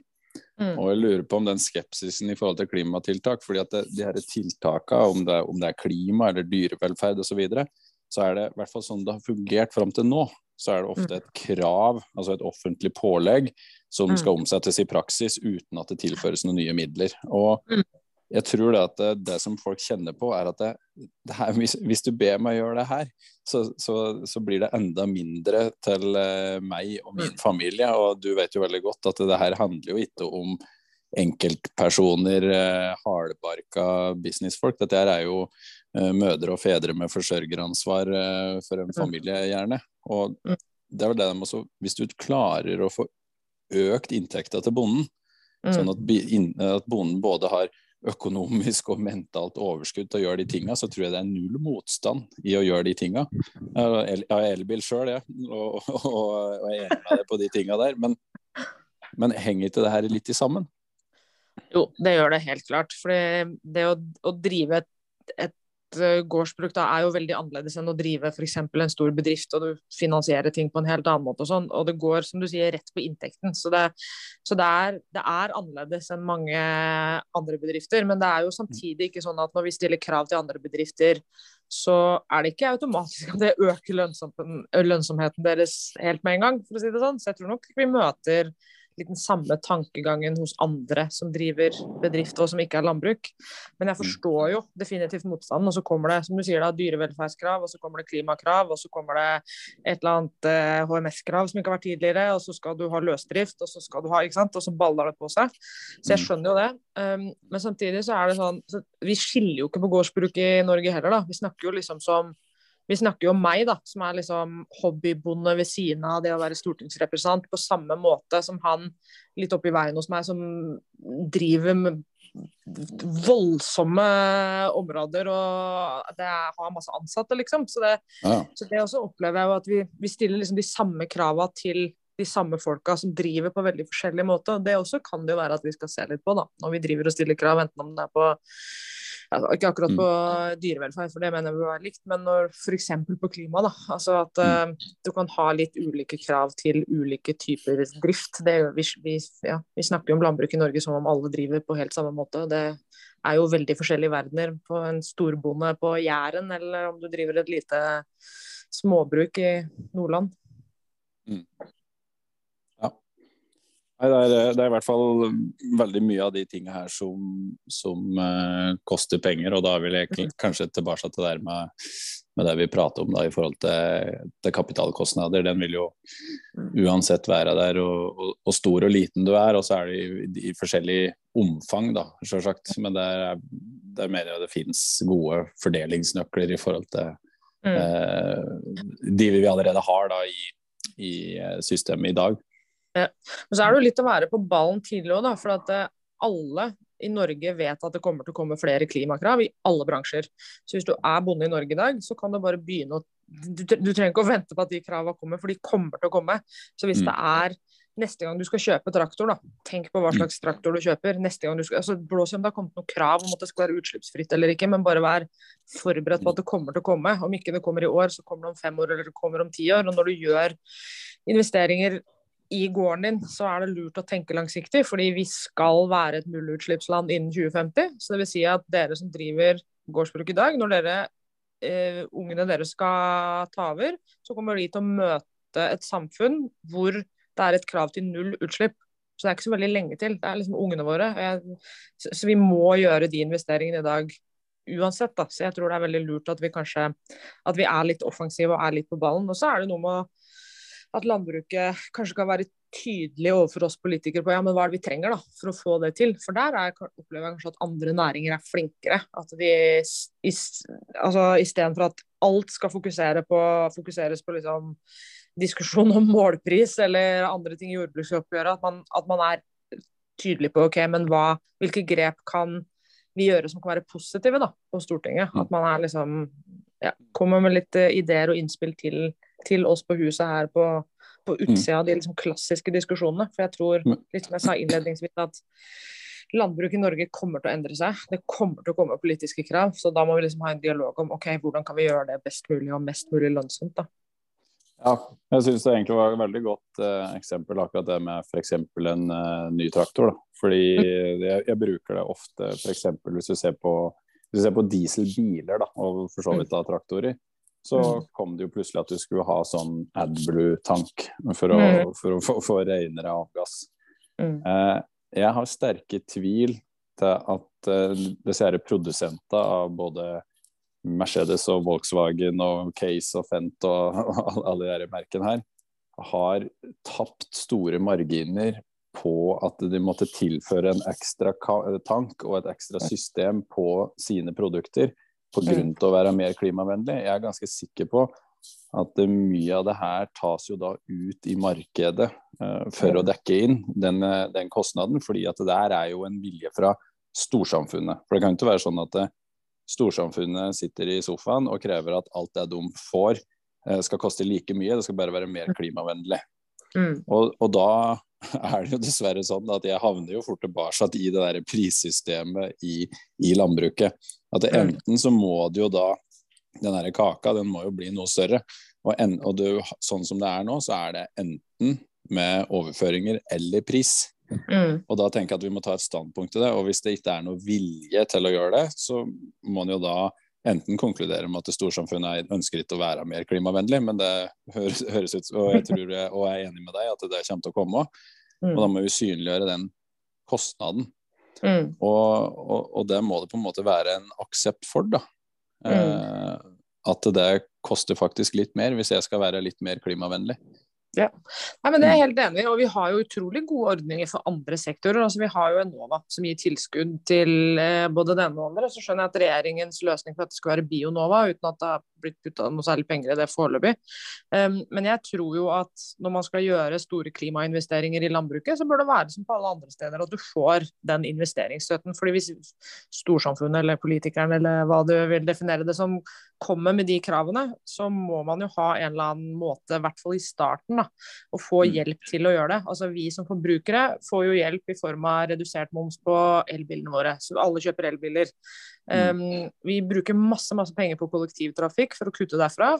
Mm. Og jeg lurer på om den skepsisen i forhold til klimatiltak, fordi at det, de her tiltakene, om om det er klima eller dyrevelferd osv., så, videre, så er det i hvert fall sånn det har fungert fram til nå. Så er det ofte mm. et krav, altså et offentlig pålegg, som mm. skal omsettes i praksis uten at det tilføres noen nye midler. Og mm jeg tror det at det, det, som folk kjenner på, er at det, det her, hvis, hvis, du ber meg gjøre det her, så, så, så blir det enda mindre til uh, meg og min mm. familie. Og du vet jo veldig godt at det her handler jo ikke om enkeltpersoner, uh, hardbarka businessfolk. Dette her er jo uh, mødre og fedre med forsørgeransvar for en mm. familie, gjerne. Og mm. det er vel det de også Hvis du klarer å få økt inntekta til bonden, sånn at, at bonden både har økonomisk og mentalt overskudd til å gjøre de tinga, så tror jeg det er null motstand i å gjøre de tinga. Jeg har elbil sjøl, jeg, og, [LAUGHS] og, er enig med deg på de tinga der. Men, men henger ikke det her litt i sammen? Jo, det gjør det helt klart. For det å, å drive et, et gårdsbruk da, er jo veldig annerledes enn å drive f.eks. en stor bedrift og du finansierer ting på en helt annen måte. Og sånn, og det går som du sier, rett på inntekten. Så, det, så det, er, det, er, annerledes enn mange andre bedrifter. Men det er jo samtidig ikke sånn at når vi stiller krav til andre bedrifter, så er det ikke automatisk at det øker lønnsomheten deres helt med en gang, for å si det sånn. Så jeg tror nok vi møter litt den samme tankegangen hos andre som driver bedrift og som ikke er landbruk. Men jeg mm. forstår jo definitivt motstanden. Og så kommer det som du sier da, dyrevelferdskrav, og så kommer det klimakrav, og så kommer det et eller annet eh, HMS-krav som ikke har vært tidligere, og så skal du ha løsdrift, og så skal du ha, ikke sant, og så baller det på seg. Så jeg mm. skjønner jo det. Um, men samtidig så er det sånn så Vi skiller jo ikke på gårdsbruk i Norge heller, da. Vi snakker jo liksom som vi snakker jo om meg, da, som er liksom hobbybonde ved siden av det å være stortingsrepresentant, på samme måte som han litt oppi veien hos meg, som driver med voldsomme områder og det er, har masse ansatte, liksom. Så det, ja. så det også opplever jeg jo at vi, vi stiller liksom de samme krava til de samme folka som driver på veldig forskjellige måter. Det også kan det jo være at vi skal se litt på da, når vi driver og stiller krav, enten om det er på altså, Ikke akkurat på mm. dyrevelferd, for det mener jeg var være likt, men f.eks. på klima. da, altså At uh, du kan ha litt ulike krav til ulike typer drift. Det, vi, vi, ja, vi snakker jo om landbruk i Norge som om alle driver på helt samme måte. Det er jo veldig forskjellige verdener på en storbonde på Jæren, eller om du driver et lite småbruk i Nordland. Mm. Nei, det, er, det er, i hvert fall veldig mye av de tingene her som, som uh, koster penger. Og da vil jeg mhm. kanskje tilbake til det med, med, det vi prater om da, i forhold til, til, kapitalkostnader. Den vil jo mm. uansett være der, og, og, og, stor og liten du er. Og så er det i, i forskjellig omfang, da, sjølsagt. Men der, der mener jeg det finnes gode fordelingsnøkler i forhold til Mm. Eh, de vi allerede har da i, i systemet i dag. Ja. Men så er det jo litt å være på ballen tidlig òg, for at alle i Norge vet at det kommer til å komme flere klimakrav i alle bransjer. Så hvis du er bonde i Norge i dag, så kan du bare begynne å Du, du trenger ikke å vente på at de kravene kommer, for de kommer til å komme. Så hvis mm. det er neste gang du skal kjøpe traktor, da, tenk på hva mm. slags traktor du kjøper. Neste gang du skal, altså Blås i om det har kommet noe krav om at det skal være utslippsfritt eller ikke, men bare vær forberedt på at det kommer til å komme. Om ikke det kommer i år, så kommer det om fem år eller det kommer om ti år. Og når du gjør investeringer i gården din, så er det lurt å tenke langsiktig, fordi vi skal være et nullutslippsland innen 2050. Så det vil si at dere som driver gårdsbruk i dag, når dere, eh, ungene deres skal ta over, så kommer de til å møte et samfunn hvor det er et krav til null utslipp. Så det er ikke så veldig lenge til. Det er liksom ungene våre. Så, vi må gjøre de investeringene i dag uansett. Da. Så jeg tror det er veldig lurt at vi kanskje at vi er litt offensive og er litt på ballen. Og så er det noe med å at landbruket kanskje kan være tydelig overfor oss politikere på ja, men hva er det vi trenger da, for å få det til. For der er, opplever jeg kanskje at andre næringer er flinkere. At vi altså, Istedenfor at alt skal fokusere på, fokuseres på liksom, diskusjon om målpris eller andre ting i jordbruksoppgjøret, at man, at man er tydelig på ok, men hva, hvilke grep kan vi gjøre som kan være positive da, på Stortinget. At man er liksom ja, kommer med litt uh, ideer og innspill til til oss på huset her på, på mm. utsida av de liksom klassiske diskusjonene. For jeg tror, mm. litt som jeg sa innledningsvis, at landbruk i Norge kommer til å endre seg. Det kommer til å komme politiske krav. Så da må vi liksom ha en dialog om ok, hvordan kan vi gjøre det best mulig og mest mulig lønnsomt. da. Ja, jeg syns det egentlig var et veldig godt eh, eksempel akkurat det med f.eks. en eh, ny traktor. Da. Fordi mm. jeg, jeg, bruker det ofte f.eks. hvis du ser på, hvis du ser på dieselbiler da, og for så vidt da traktorer så mm. kom det jo plutselig at du skulle ha sånn AdBlue-tank for, mm. for, å få renere avgass. Mm. Eh, jeg har sterke tvil til at eh, disse produsenter av både Mercedes og Volkswagen og Case og Fent og, [LAUGHS] og alle de merkene her har tapt store marginer på at de måtte tilføre en ekstra tank og et ekstra system på sine produkter på grunn til å være mer klimavennlig. Jeg er ganske sikker på at mye av det her tas jo da ut i markedet uh, for å dekke inn den, eh, den, kostnaden. fordi at det der er jo en vilje fra storsamfunnet. For det kan ikke være sånn at uh, storsamfunnet sitter i sofaen og krever at alt det de får uh, skal koste like mye, det skal bare være mer klimavennlig. Mm. Og, og, da [LAUGHS] er det jo dessverre sånn at jeg havner jo fort tilbake i det der prissystemet i, i landbruket. At det, mm. enten så må det jo da Den der kaka den må jo bli noe større. Og, en, og det, sånn som det er nå, så er det enten med overføringer eller pris. Mm. Og da tenker jeg at vi må ta et standpunkt til det. Og hvis det ikke er noe vilje til å gjøre det, så må en jo da enten konkludere med at storsamfunnet ønsker ikke å være mer klimavennlig, men det høres, høres ut og jeg tror og jeg er enig med deg at det kommer til å komme òg. Mm. Og da må vi synliggjøre den kostnaden. Mm. Og, og, og, det må det på en måte være en aksept for, da. Mm. Eh, at det koster faktisk litt mer, hvis jeg skal være litt mer klimavennlig. Ja, Nei, men Det er jeg helt enig i. og Vi har jo utrolig gode ordninger for andre sektorer. altså Vi har jo Enova som gir tilskudd til eh, både denne og andre. Så skjønner jeg at regjeringens løsning for at det skal være Bionova, uten at det har blitt putta noe særlig penger i det foreløpig. Um, men jeg tror jo at når man skal gjøre store klimainvesteringer i landbruket, så bør det være som på alle andre steder at du får den investeringsstøtten. fordi hvis storsamfunnet eller politikerne eller hva du vil definere det som, kommer med de kravene, så må man jo ha en eller annen måte, i hvert fall i starten, da, og få mm. hjelp til å gjøre det. Altså Vi som forbrukere får jo hjelp i form av redusert moms på elbilene våre. Så alle kjøper elbiler. Um, vi bruker masse masse penger på kollektivtrafikk for å kutte derfra.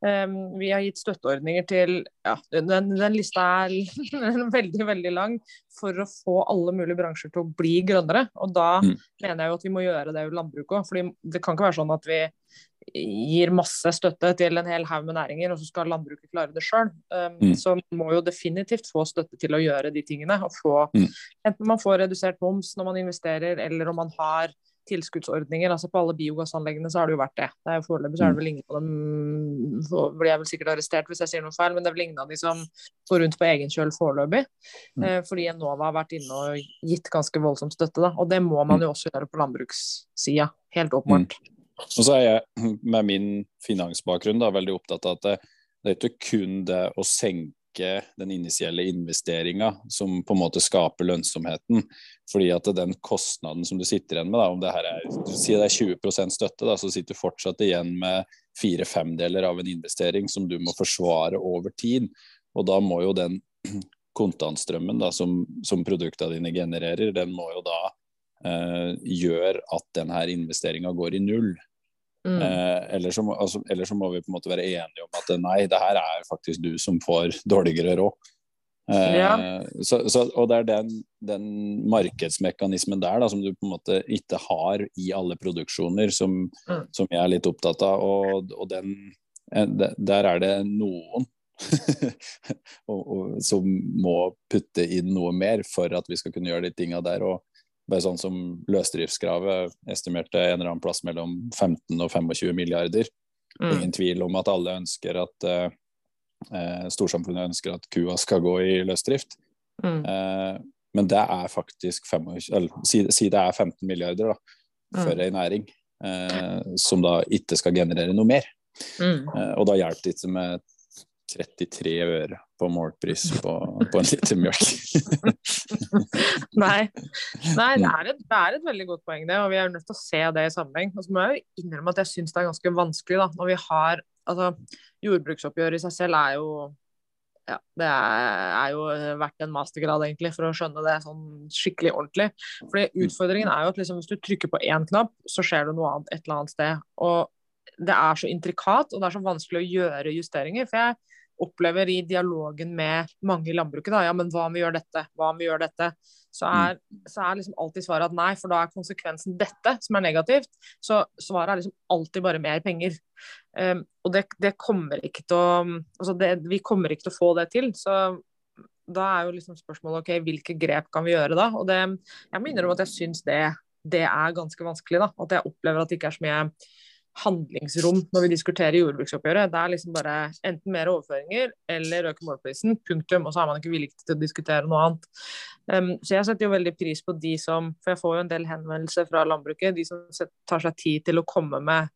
Um, vi har gitt støtteordninger til ja, den, den lista er [LAUGHS] veldig veldig lang for å få alle mulige bransjer til å bli grønnere. Og da mm. mener jeg jo at vi må gjøre det i landbruket òg. For det kan ikke være sånn at vi gir masse støtte til en hel haug med næringer, og så skal landbruket klare det sjøl. Um, mm. Så må jo definitivt få støtte til å gjøre de tingene. og få, mm. Enten man får redusert moms når man investerer, eller om man har tilskuddsordninger. altså På alle biogassanleggene så har det jo vært det. det er jo Foreløpig så er det mm. vel ingen av dem blir jeg vel sikkert arrestert hvis jeg sier noe feil, men det er vel ingen av de som går rundt på egen kjøl foreløpig. Mm. Eh, fordi Enova har vært inne og gitt ganske voldsom støtte. da, Og det må man mm. jo også gjøre på landbrukssida. Helt åpenbart. Og så er jeg [CLEARS THROAT] med min finansbakgrunn da, veldig opptatt av at det, det er ikke kun det å senke den initielle investeringa som på en måte skaper lønnsomheten. Fordi at den kostnaden som du sitter igjen med, da, om det her er, si det er 20 støtte, da, så sitter du fortsatt igjen med fire femdeler av en investering som du må forsvare over tid. Og da må jo den [CLEARS THROAT] kontantstrømmen da, som, som produktene dine genererer, den må jo da eh, gjøre at denne investeringa går i null. Mm. Eh, eller, så må, altså, eller, så må, vi på en måte være enige om at nei, det her er faktisk du som får dårligere råd. Eh, ja. så, så, og det er den, den markedsmekanismen der da, som du på en måte ikke har i alle produksjoner, som, mm. som jeg er litt opptatt av. Og, og den, eh, der er det noen [LAUGHS] og, og, som må putte inn noe mer for at vi skal kunne gjøre de tinga der. og bare sånn som Løsdriftskravet estimerte en eller annen plass mellom 15 og 25 milliarder. Mm. Ingen tvil om at alle ønsker at eh, storsamfunnet ønsker at kua skal gå i løsdrift. Mm. Eh, men det er faktisk 25, eller, si, si, det er 15 milliarder da, mm. for mm. ei næring eh, som da ikke skal generere noe mer. Mm. og da hjelper det ikke med 33 øre på målpris på, på en liter mjølk. [LAUGHS] Nei, Nei det, er et, det, er et, veldig godt poeng, det, og vi er nødt til å se det i sammenheng. Og så må jeg jo innrømme at jeg syns det er ganske vanskelig da, når vi har altså, Jordbruksoppgjøret i seg selv er jo ja, det er, jo verdt en mastergrad egentlig for å skjønne det sånn skikkelig ordentlig. Fordi Utfordringen er jo at liksom, hvis du trykker på én knapp, så skjer det noe annet et eller annet sted. Og det er så intrikat og det er så vanskelig å gjøre justeringer. For jeg opplever i dialogen med mange i landbruket, da, ja, men hva om vi gjør dette, hva om vi gjør dette, så mm. er, så er liksom alltid svaret at nei, for da er konsekvensen dette som er negativt. Så svaret er liksom alltid bare mer penger. Um, og det, det, kommer ikke til å altså det, Vi kommer ikke til å få det til. Så da er jo liksom spørsmålet ok, hvilke grep kan vi gjøre da? Og det, jeg må innrømme at jeg syns det, det er ganske vanskelig. da, At jeg opplever at det ikke er så mye handlingsrom når vi diskuterer jordbruksoppgjøret. Det er liksom bare enten mer overføringer eller øke målprisen, punktum. Og så er man ikke villig til å diskutere noe annet. Um, så jeg setter jo veldig pris på de som For jeg får jo en del henvendelser fra landbruket. De som tar seg tid til å komme med,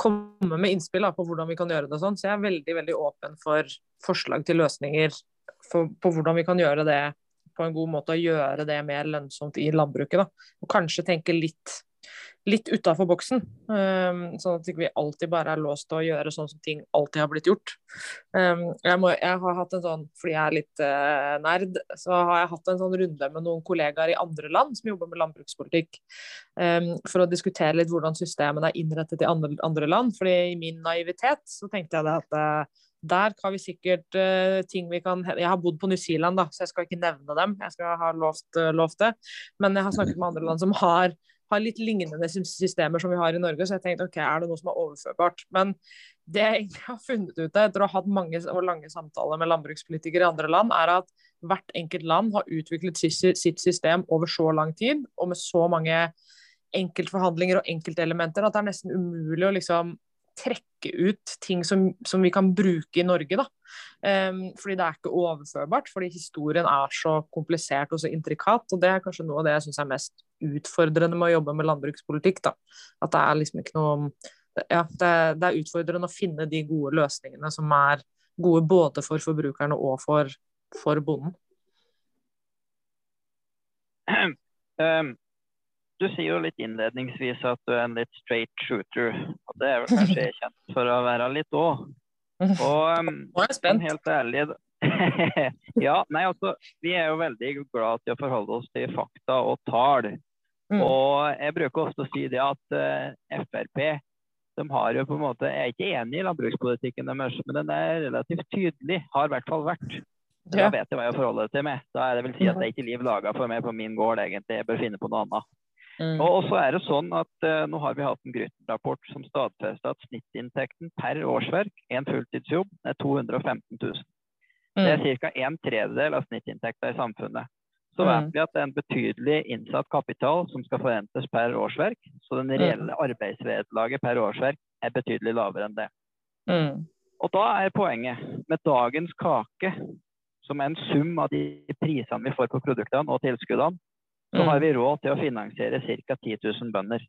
komme med innspill da, på hvordan vi kan gjøre det og sånn. Så jeg er veldig, veldig åpen for forslag til løsninger for, på hvordan vi kan gjøre det på en god måte og gjøre det mer lønnsomt i landbruket. Da. Og kanskje tenke litt litt utafor boksen. Um, sånn at vi ikke alltid bare er låst til å gjøre sånn som ting alltid har blitt gjort. Um, jeg, må, jeg, har hatt en sånn, fordi jeg er litt uh, nerd, så har jeg hatt en sånn runde med noen kollegaer i andre land som jobber med landbrukspolitikk, um, for å diskutere litt hvordan systemene er innrettet i andre, andre, land. fordi i min naivitet så tenkte jeg at uh, der har vi sikkert uh, ting vi kan Jeg har bodd på New Zealand, da, så jeg skal ikke nevne dem. Jeg skal ha lovt, uh, lovt det. Men jeg har snakket med andre land som har har litt lignende systemer som vi har i Norge, så jeg tenkte ok, er det noe som er overførbart? Men det jeg egentlig har funnet ut etter å ha hatt mange og lange samtaler med landbrukspolitikere i andre land, er at hvert enkelt land har utviklet sitt system over så lang tid, og med så mange enkeltforhandlinger og enkeltelementer, at det er nesten umulig å liksom trekke ut ting som, som vi kan bruke i Norge. Da. Um, fordi det er ikke overførbart, fordi historien er så komplisert og så intrikat. Og det er kanskje noe av det jeg syns er mest utfordrende med å jobbe med landbrukspolitikk. Da. At det er liksom ikke noe ja, det, det, er utfordrende å finne de gode løsningene som er gode både for forbrukerne og for, for bonden. Um, du sier jo litt innledningsvis at du er en litt straight shooter. og Det er vel kanskje kjent for å være litt òg. Og [LAUGHS] um, Nå er jeg spent. Helt ærlig [LAUGHS] Ja, nei altså, vi er jo veldig glad til å forholde oss til fakta og tall. Mm. Og jeg bruker ofte å si det at uh, Frp de har jo på en måte, Jeg er ikke enig i landbrukspolitikken deres, men den er relativt tydelig. Har i hvert fall vært. Da vet jeg hva jeg forholder til med. Da er det vel si at det er ikke liv laga for meg på min gård, egentlig. Jeg bør finne på noe annet. Mm. Og så er det sånn at eh, Nå har vi hatt en Grytten-rapport som stadfester at snittinntekten per årsverk, en fulltidsjobb, er 215 000. Mm. Det er mm. ca. en tredjedel av snittinntekta i samfunnet. Så vet mm. vi at det er en betydelig innsatt kapital som skal forventes per årsverk. Så den mm. reelle arbeidsvederlaget per årsverk er betydelig lavere enn det. Mm. Og da er poenget med dagens kake, som er en sum av de prisene vi får på produktene og tilskuddene, så har mm. vi råd til å finansiere ca. 10 000 bønder.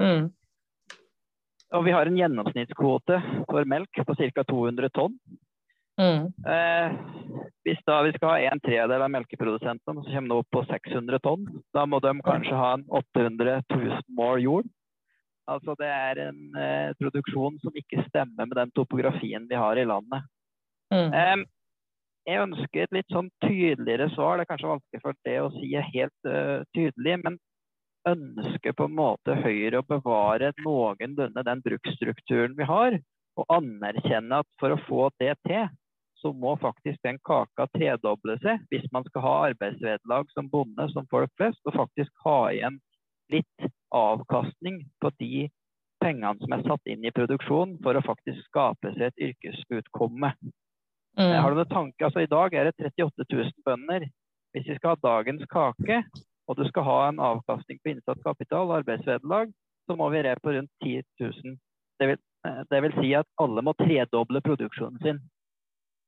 Mm. og vi har en gjennomsnittskvote for melk på ca. 200 tonn. Mm. Eh, hvis da vi skal ha en tredjedel av melkeprodusentene, så kommer det opp på 600 tonn. Da må de kanskje ha en 800 000 mål jord. Altså det er en eh, produksjon som ikke stemmer med den topografien vi har i landet. Mm. Eh, jeg ønsker et litt sånn tydeligere svar. Det er kanskje vanskelig for det å si helt uh, tydelig, men ønsker på en måte Høyre å bevare noenlunde den bruksstrukturen vi har, og anerkjenne at for å få det til, så må faktisk den kaka tredoble seg hvis man skal ha arbeidsvederlag som bonde, som folk flest, og faktisk ha igjen litt avkastning på de pengene som er satt inn i produksjon for å faktisk skape seg et yrkesutkomme. Mm. Har du noen tanke? Altså, I dag er det 38 000 bønder. Hvis vi skal ha dagens kake, og du skal ha en avkastning på innsatt kapital arbeidsvederlag, så må vi re på rundt 10 000. Det vil, eh, det vil si at alle må tredoble produksjonen sin.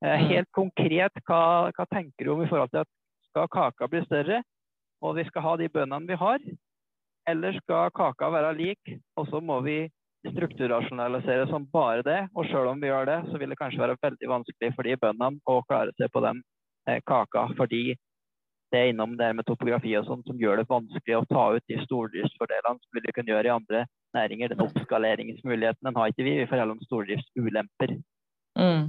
Eh, Mm. Helt konkret, hva, hva tenker du om i forhold til at skal kaka bli større, og vi skal ha de bøndene vi har? Eller skal kaka være lik, og så må vi strukturrasjonalisere som bare det? Og sjøl om vi gjør det, så vil det kanskje være veldig vanskelig for de bøndene å klare seg på den eh, kaka, fordi det er innom det med topografi og sånn som gjør det vanskelig å ta ut de stordriftsfordelene som vi kunne gjøre i andre næringer. Den oppskaleringsmuligheten den har ikke vi. Vi får heller om stordriftsulemper. Mm.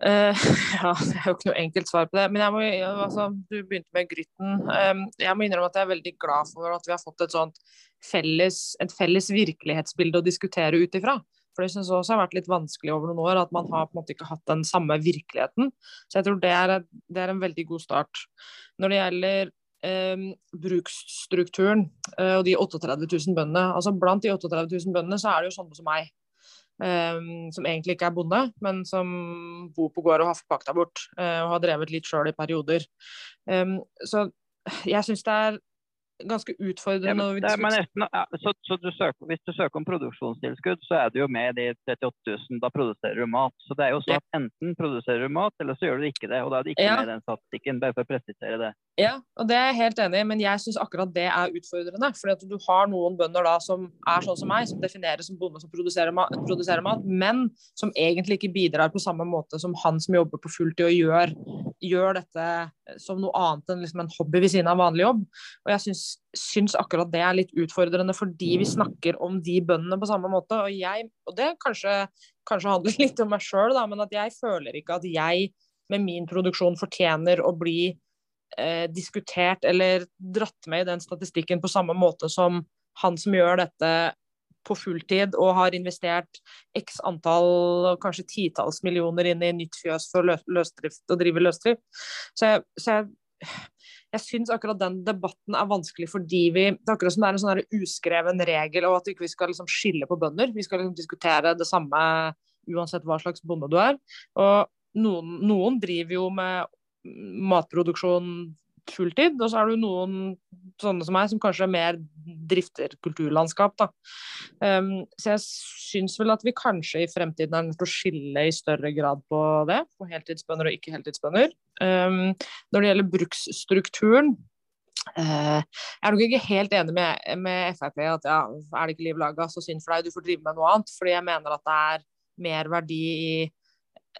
Eh, [LAUGHS] ja, det er jo ikke noe enkelt svar på det. Men jeg må, altså, du begynte med Grytten. Um, jeg må innrømme at jeg er veldig glad for at vi har fått et sånt felles, et felles virkelighetsbilde å diskutere ut ifra. For det syns også har vært litt vanskelig over noen år, at man har på en måte ikke hatt den samme virkeligheten. Så jeg tror det er, det er en veldig god start. Når det gjelder um, bruksstrukturen uh, og de 38 000 bøndene, altså blant de 38 000 bøndene så er det jo sånne som meg. Eh, som egentlig ikke er bonde, men som bor på gård og har forpakta bort. Uh, og har drevet litt sjøl i perioder. Um, så jeg syns det er ganske Ja, utfordrende når det men nesten, ja, så, så du søker, hvis du søker om produksjonstilskudd, så er du jo med i de 38 000. Da produserer du mat. Så det er jo sånn at enten produserer du mat, eller så gjør du ikke det. Og da er du ikke Ja. med i den statistikken, bare for å presisere det. Ja, og det er jeg helt enig i, men jeg syns akkurat det er utfordrende. Fordi du har noen bønder da som er sånn som meg, som defineres som bonde som produserer mat, produserer mat, men som egentlig ikke bidrar på samme måte som han som jobber på fulltid og gjør, gjør dette som noe annet enn liksom en hobby ved siden av vanlig jobb. Og jeg syns, syns akkurat det er litt utfordrende fordi vi snakker om de bøndene på samme måte. Og jeg, og det kanskje, kanskje handler [LAUGHS] litt om meg sjøl, men at jeg føler ikke at jeg med min produksjon fortjener å bli eh, diskutert eller dratt med i den statistikken på samme måte som han som gjør dette på fulltid og har investert x antall, kanskje titalls millioner inn i nytt fjøs for lø løsdrift og drive løsdrift. Så jeg, så jeg, jeg syns akkurat den debatten er vanskelig fordi vi Det er akkurat som det er en sånn uskreven regel, og at vi ikke skal liksom skille på bønder. Vi skal liksom diskutere det samme uansett hva slags bonde du er. Og noen, noen driver jo med matproduksjon fulltid, og så er det jo noen sånne som meg som kanskje er mer drifter kulturlandskap. Da. Um, så jeg syns vel at vi kanskje i fremtiden er nødt til å skille i større grad på det, på heltidsbønder og ikke heltidsbønder. Um, når det gjelder bruksstrukturen, uh, jeg er nok ikke helt enig med, med Frp at ja, er det ikke liv laga, så synd for deg, du får drive med noe annet. Fordi jeg mener at det er mer verdi i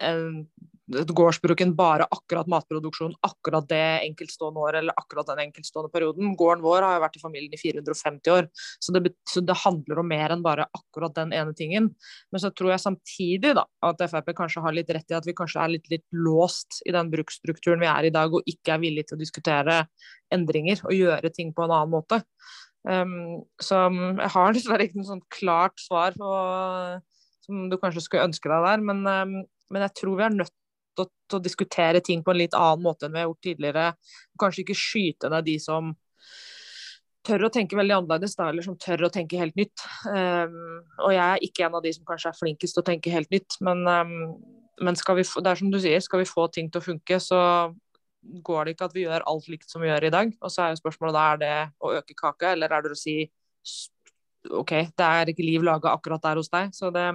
en gårdsbruk enn bare akkurat matproduksjon akkurat det enkeltstående året eller akkurat den enkeltstående perioden. Gården vår har jo vært i familien i 450 år, så det, så det, handler om mer enn bare akkurat den ene tingen. Men så tror jeg samtidig da, at Frp kanskje har litt rett i at vi kanskje er litt, litt låst i den bruksstrukturen vi er i dag, og ikke er villige til å diskutere endringer og gjøre ting på en annen måte. Um, så jeg har [LAUGHS] dessverre ikke noe sånt klart svar på, som du kanskje skulle ønske deg der, men, um, men jeg tror vi er nødt å, til å, diskutere ting på en litt annen måte enn vi har gjort tidligere. Kanskje ikke skyte ned de som tør å tenke veldig annerledes, da, eller som tør å tenke helt nytt. Um, og jeg er ikke en av de som kanskje er flinkest til å tenke helt nytt, men, um, men vi, det er som du sier, skal vi få ting til å funke, så går det ikke at vi gjør alt likt som vi gjør i dag. Og så er jo spørsmålet da er det å øke kaka, eller er det å si OK, det er ikke liv laga akkurat der hos deg. Så det,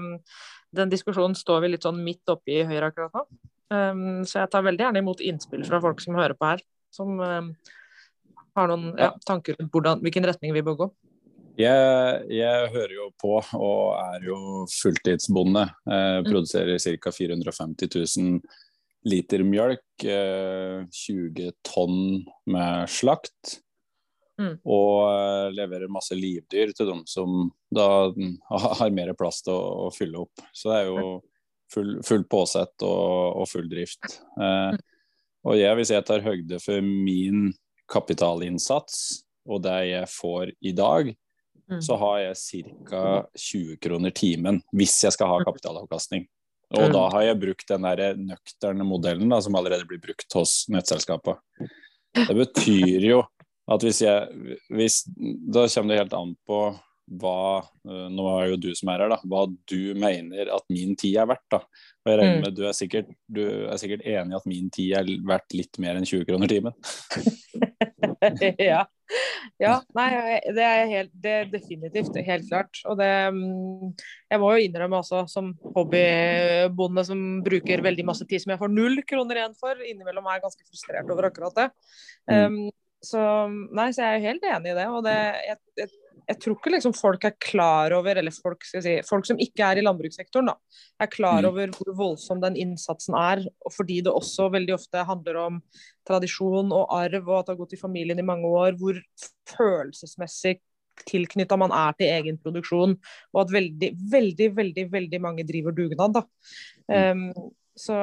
den diskusjonen står vi litt sånn midt oppi i Høyre akkurat nå. Um, så jeg tar veldig gjerne imot innspill fra folk som hører på her, som um, har noen ja, tanker om hvordan, hvilken retning vi bør gå. Jeg, jeg, hører jo på og er jo fulltidsbonde. Jeg mm. produserer ca. 450 000 liter mjølk. 20 tonn med slakt. Mm. Og uh, leverer masse livdyr til dem som da har mer plass til å, å, fylle opp. Så det er jo full, full påsett og, og, full drift. Eh, og jeg, hvis jeg tar høgde for min kapitalinnsats og det jeg får i dag, mm. så har jeg ca. 20 kroner timen hvis jeg skal ha mm. kapitalavkastning. Og mm. da har jeg brukt den der nøkterne modellen da, som allerede blir brukt hos nettselskapet. Det betyr jo at hvis jeg hvis, Da kommer det helt an på hva eh, Nå er jo du som er her, da. Hva du mener at min tid er verdt, da. Og jeg regner mm. med du er, sikkert, du er sikkert enig i at min tid er verdt litt mer enn 20 kroner timen? [LAUGHS] ja. ja. Nei, det er helt, det er definitivt. Helt klart. Og det mm, Jeg må jo innrømme også, som hobbybonde som bruker veldig masse tid som jeg får null kroner igjen for, innimellom er jeg ganske frustrert over akkurat det. Mm. Um, så, nei, så jeg er helt enig i det. Og det, jeg, jeg, jeg, tror ikke liksom folk er klar over, eller folk, si, folk som ikke er i landbrukssektoren, da, er klar mm. over hvor voldsom den innsatsen er. Og fordi det også veldig ofte handler om tradisjon og arv, og at det har gått i familien i mange år. Hvor følelsesmessig tilknytta man er til egen produksjon, og at veldig, veldig, veldig, veldig mange driver dugnad. da. Um, så,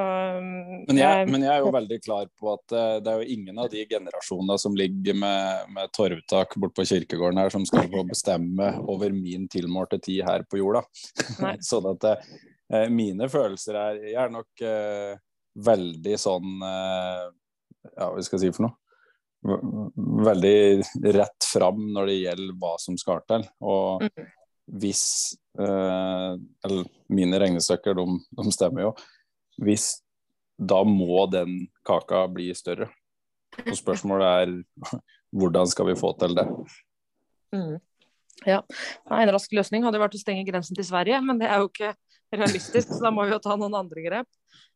men, jeg, men, jeg, er jo veldig klar på at uh, det er jo ingen av de generasjonene som ligger med, med torvtak bort på kirkegården her, som skal få bestemme over min tilmålte tid her på jorda. [LAUGHS] sånn at uh, mine følelser er Jeg er nok uh, veldig sånn Ja, hva skal jeg si for noe? Veldig rett fram når det gjelder hva som skal til. Og mm. hvis Eller mine regnestykker, de, de stemmer jo hvis da må den kaka bli større. Og spørsmålet er hvordan skal vi få til det? Mm. Ja, En rask løsning hadde vært å stenge grensen til Sverige, men det er jo ikke realistisk, så da må vi jo ta noen andre grep.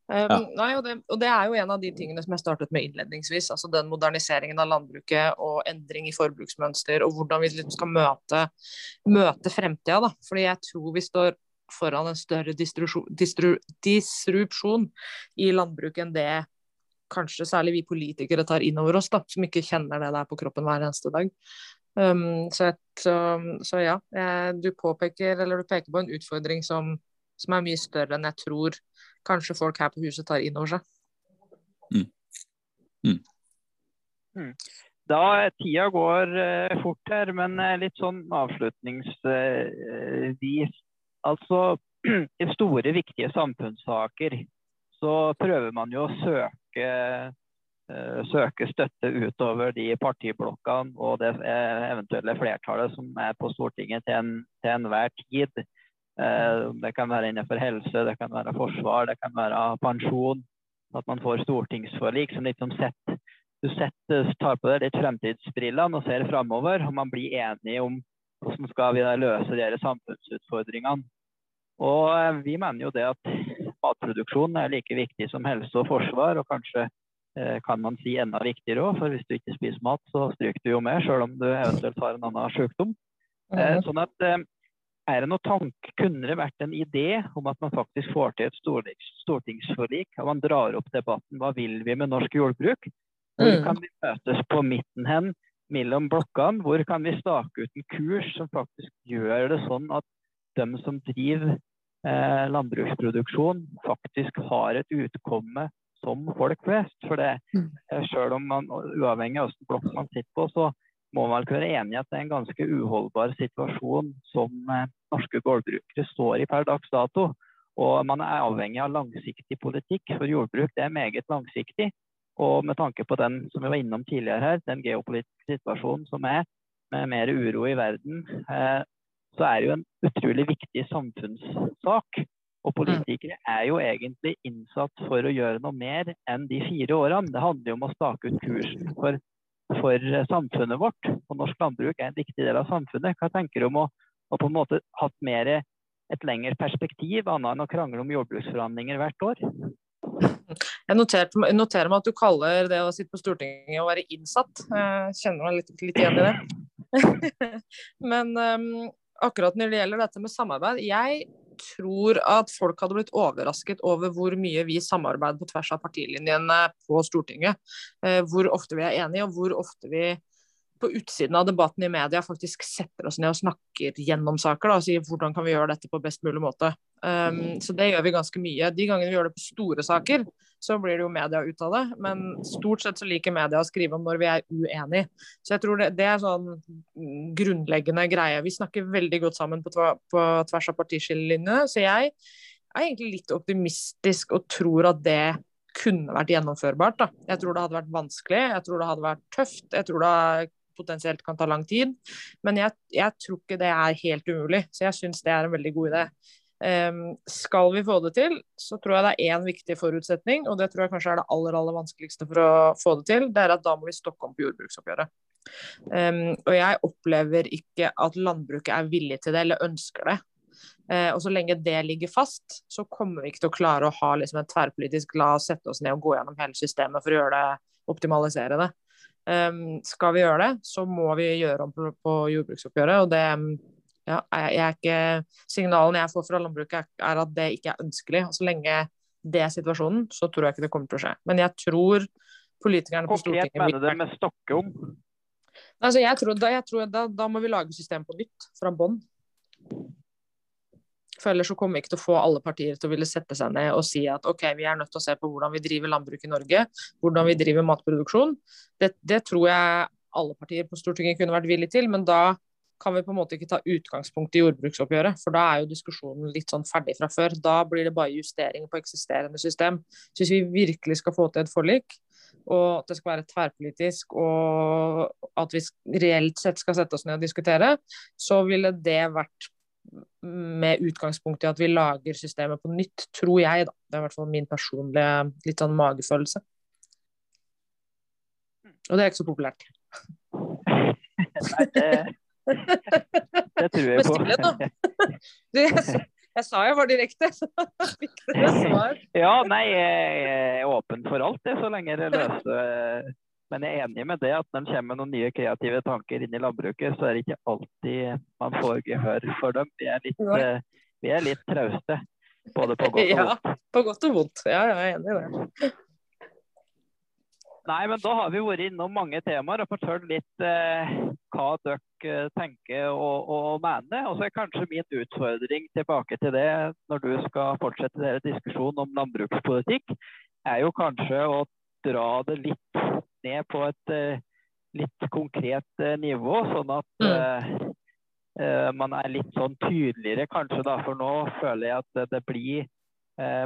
Um, ja. nei, og, det, og, det, er jo en av de tingene som jeg startet med innledningsvis. altså Den moderniseringen av landbruket og endring i forbruksmønster, og hvordan vi liksom skal møte, møte fremtida. Fordi jeg tror vi står foran en større disrupsjon i landbruket enn det kanskje særlig vi politikere tar inn over oss, da, som ikke kjenner det der på kroppen hver eneste dag. Um, så, et, um, så, ja, du påpeker, eller du peker på en utfordring som, som, er mye større enn jeg tror kanskje folk her på huset tar inn over seg. Mm. Mm. Mm. Da Tida går uh, fort her, men uh, litt sånn avslutningsvis uh, Altså, [CLEARS THROAT] i store, viktige samfunnssaker så prøver man jo å søke, uh, søke støtte utover de partiblokkene og det eventuelle flertallet som er på Stortinget til, en, til enhver tid. Uh, det kan være innenfor helse, det kan være forsvar, det kan være pensjon. At man får stortingsforlik som liksom sett, du sett, tar på deg litt fremtidsbrillene og ser framover, og man blir enige om hvordan skal vi løse de samfunnsutfordringene. Og eh, vi mener jo det at matproduksjon er like viktig som helse og forsvar, og kanskje eh, kan man si enda viktigere òg, for hvis du ikke spiser mat, så stryker du jo med, sjøl om du eventuelt har en annen sykdom. Mm. Sånn at er det noe tanke, kunne det vært en idé om at man faktisk får til et stortingsforlik? At man drar opp debatten hva vil vi med norsk jordbruk? Hvor mm. kan vi møtes på midten hen mellom blokkene? Hvor kan vi stake ut en kurs som faktisk gjør det sånn at de som driver eh, landbruksproduksjon, faktisk har et utkomme som folk flest. For det, mm. eh, selv om man, uavhengig av hvilken blokk man sitter på, så må man vel være enig i at det er en ganske uholdbar situasjon som eh, norske gårdbrukere står i per dags dato. Og man er avhengig av langsiktig politikk, for jordbruk det er meget langsiktig. Og med tanke på den som vi var innom tidligere her, den geopolitiske situasjonen som er, med mer uro i verden, eh, så er det jo en utrolig viktig samfunnssak. Og politikere er jo egentlig innsatt for å gjøre noe mer enn de fire årene. Det handler jo om å stake ut kursen for, for samfunnet vårt. Og norsk landbruk er en viktig del av samfunnet. Hva tenker du om å, å på en måte hatt mer et lengre perspektiv, annet enn å krangle om jordbruksforhandlinger hvert år? [LAUGHS] Jeg noterer, noterer meg at du kaller det å sitte på Stortinget å være innsatt. Jeg kjenner meg litt, litt igjen i det. [LAUGHS] Men um, akkurat når det gjelder dette med samarbeid, jeg tror at folk hadde blitt overrasket over hvor mye vi samarbeider på tvers av partilinjene på Stortinget. Uh, hvor ofte vi er enige, og hvor ofte vi på utsiden av debatten i media faktisk setter oss ned og snakker gjennom saker da, og sier hvordan kan vi gjøre dette på best mulig måte. Um, så det gjør vi ganske mye. De gangene vi gjør det på store saker, så blir det jo media ut av det. Men stort sett så liker media å skrive om når vi er uenige. Så jeg tror det, det er sånn grunnleggende greie. Vi snakker veldig godt sammen på, på tvers av partiskillelinjene. Så jeg er egentlig litt optimistisk og tror at det kunne vært gjennomførbart. Da. Jeg tror det hadde vært vanskelig, jeg tror det hadde vært tøft. Jeg tror det potensielt kan ta lang tid. Men jeg, jeg tror ikke det er helt umulig. Så jeg syns det er en veldig god idé. Um, skal vi få det til, så tror jeg det er én viktig forutsetning, og det tror jeg kanskje er det aller aller vanskeligste for å få det til, det er at da må vi stokke om på jordbruksoppgjøret. Um, og jeg opplever ikke at landbruket er villig til det eller ønsker det. Uh, og så lenge det ligger fast, så kommer vi ikke til å klare å ha liksom, en tverrpolitisk la oss sette oss ned og gå gjennom hele systemet for å gjøre det, optimalisere det. Um, skal vi gjøre det, så må vi gjøre om på, på jordbruksoppgjøret. og det ja, jeg, jeg ikke, signalene jeg får fra landbruket, er, er, at det ikke er ønskelig. og Så lenge det er situasjonen, så tror jeg ikke det kommer til å skje. Men jeg tror politikerne på Stortinget Konkret mener du med stokke om? Altså, jeg tror, da, jeg tror da, da, må vi lage system på nytt, fra bånn. For ellers så kommer vi ikke til å få alle partier til å ville sette seg ned og si at ok, vi er nødt til å se på hvordan vi driver landbruk i Norge, hvordan vi driver matproduksjon. Det, det tror jeg alle partier på Stortinget kunne vært villige til, men da kan vi på en måte ikke ta utgangspunkt i jordbruksoppgjøret, for da er jo diskusjonen litt sånn ferdig fra før. Da blir det bare justeringer på eksisterende system. Så hvis vi virkelig skal få til et forlik, og at det skal være tverrpolitisk, og at vi reelt sett skal sette oss ned og diskutere, så ville det vært med utgangspunkt i at vi lager systemet på nytt, tror jeg, da. Det er i hvert fall min personlige litt sånn magefølelse. Og det er ikke så populært. Nei, det [LAUGHS] det tror jeg på. Du, jeg, jeg, sa jeg var direkte, så [LAUGHS] fikk dere svar. Ja, nei, jeg er åpen for alt, det, så lenge det løser Men jeg er enig med det at når det kommer noen nye kreative tanker inn i landbruket, så er det ikke alltid man får gehør for dem. Vi er litt, uh, vi er litt trauste. Både på godt og vondt. Ja, på godt og vondt. Ja, jeg er enig i det. Nei, men da har vi vært innom mange temaer og fortalt litt eh, hva dere eh, tenker og, og mener. Og så er kanskje min utfordring tilbake til det når du skal fortsette deres diskusjon om landbrukspolitikk, er jo kanskje å dra det litt ned på et eh, litt konkret eh, nivå, sånn at mm. Eh, man er litt sånn tydeligere kanskje da, for nå føler jeg at det blir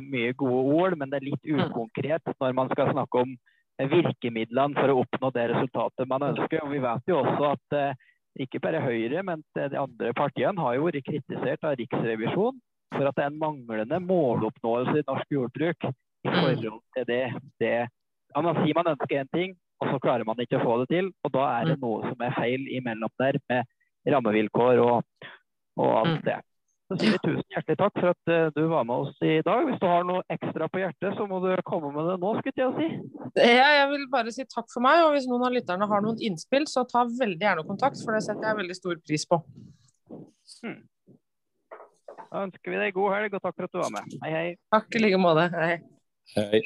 mye gode ord, men det er litt mm. ukonkret når man skal snakke om virkemidlene for å oppnå det resultatet man ønsker. Og Vi vet jo også at eh, ikke bare Høyre, men de andre partiene har jo vært kritisert av Riksrevisjonen for at det er en manglende måloppnåelse i norsk jordbruk i mm. forhold til det, det Man sier man ønsker én ting, og så klarer man ikke å få det til. Og da er det mm. noe som er feil imellom der, med rammevilkår og, og alt mm. det. Så sier vi tusen hjertelig takk for at uh, du var med oss i dag. Hvis du har noe ekstra på hjertet, så må du komme med det nå, skulle jeg si. Ja, jeg vil bare si takk for meg. Og hvis noen av lytterne har noen innspill, så ta veldig gjerne kontakt, for det setter jeg veldig stor pris på. Hmm. Da ønsker vi deg god helg, og takk for at du var med. Hei, hei. Takk i like måte. Hei. Hei.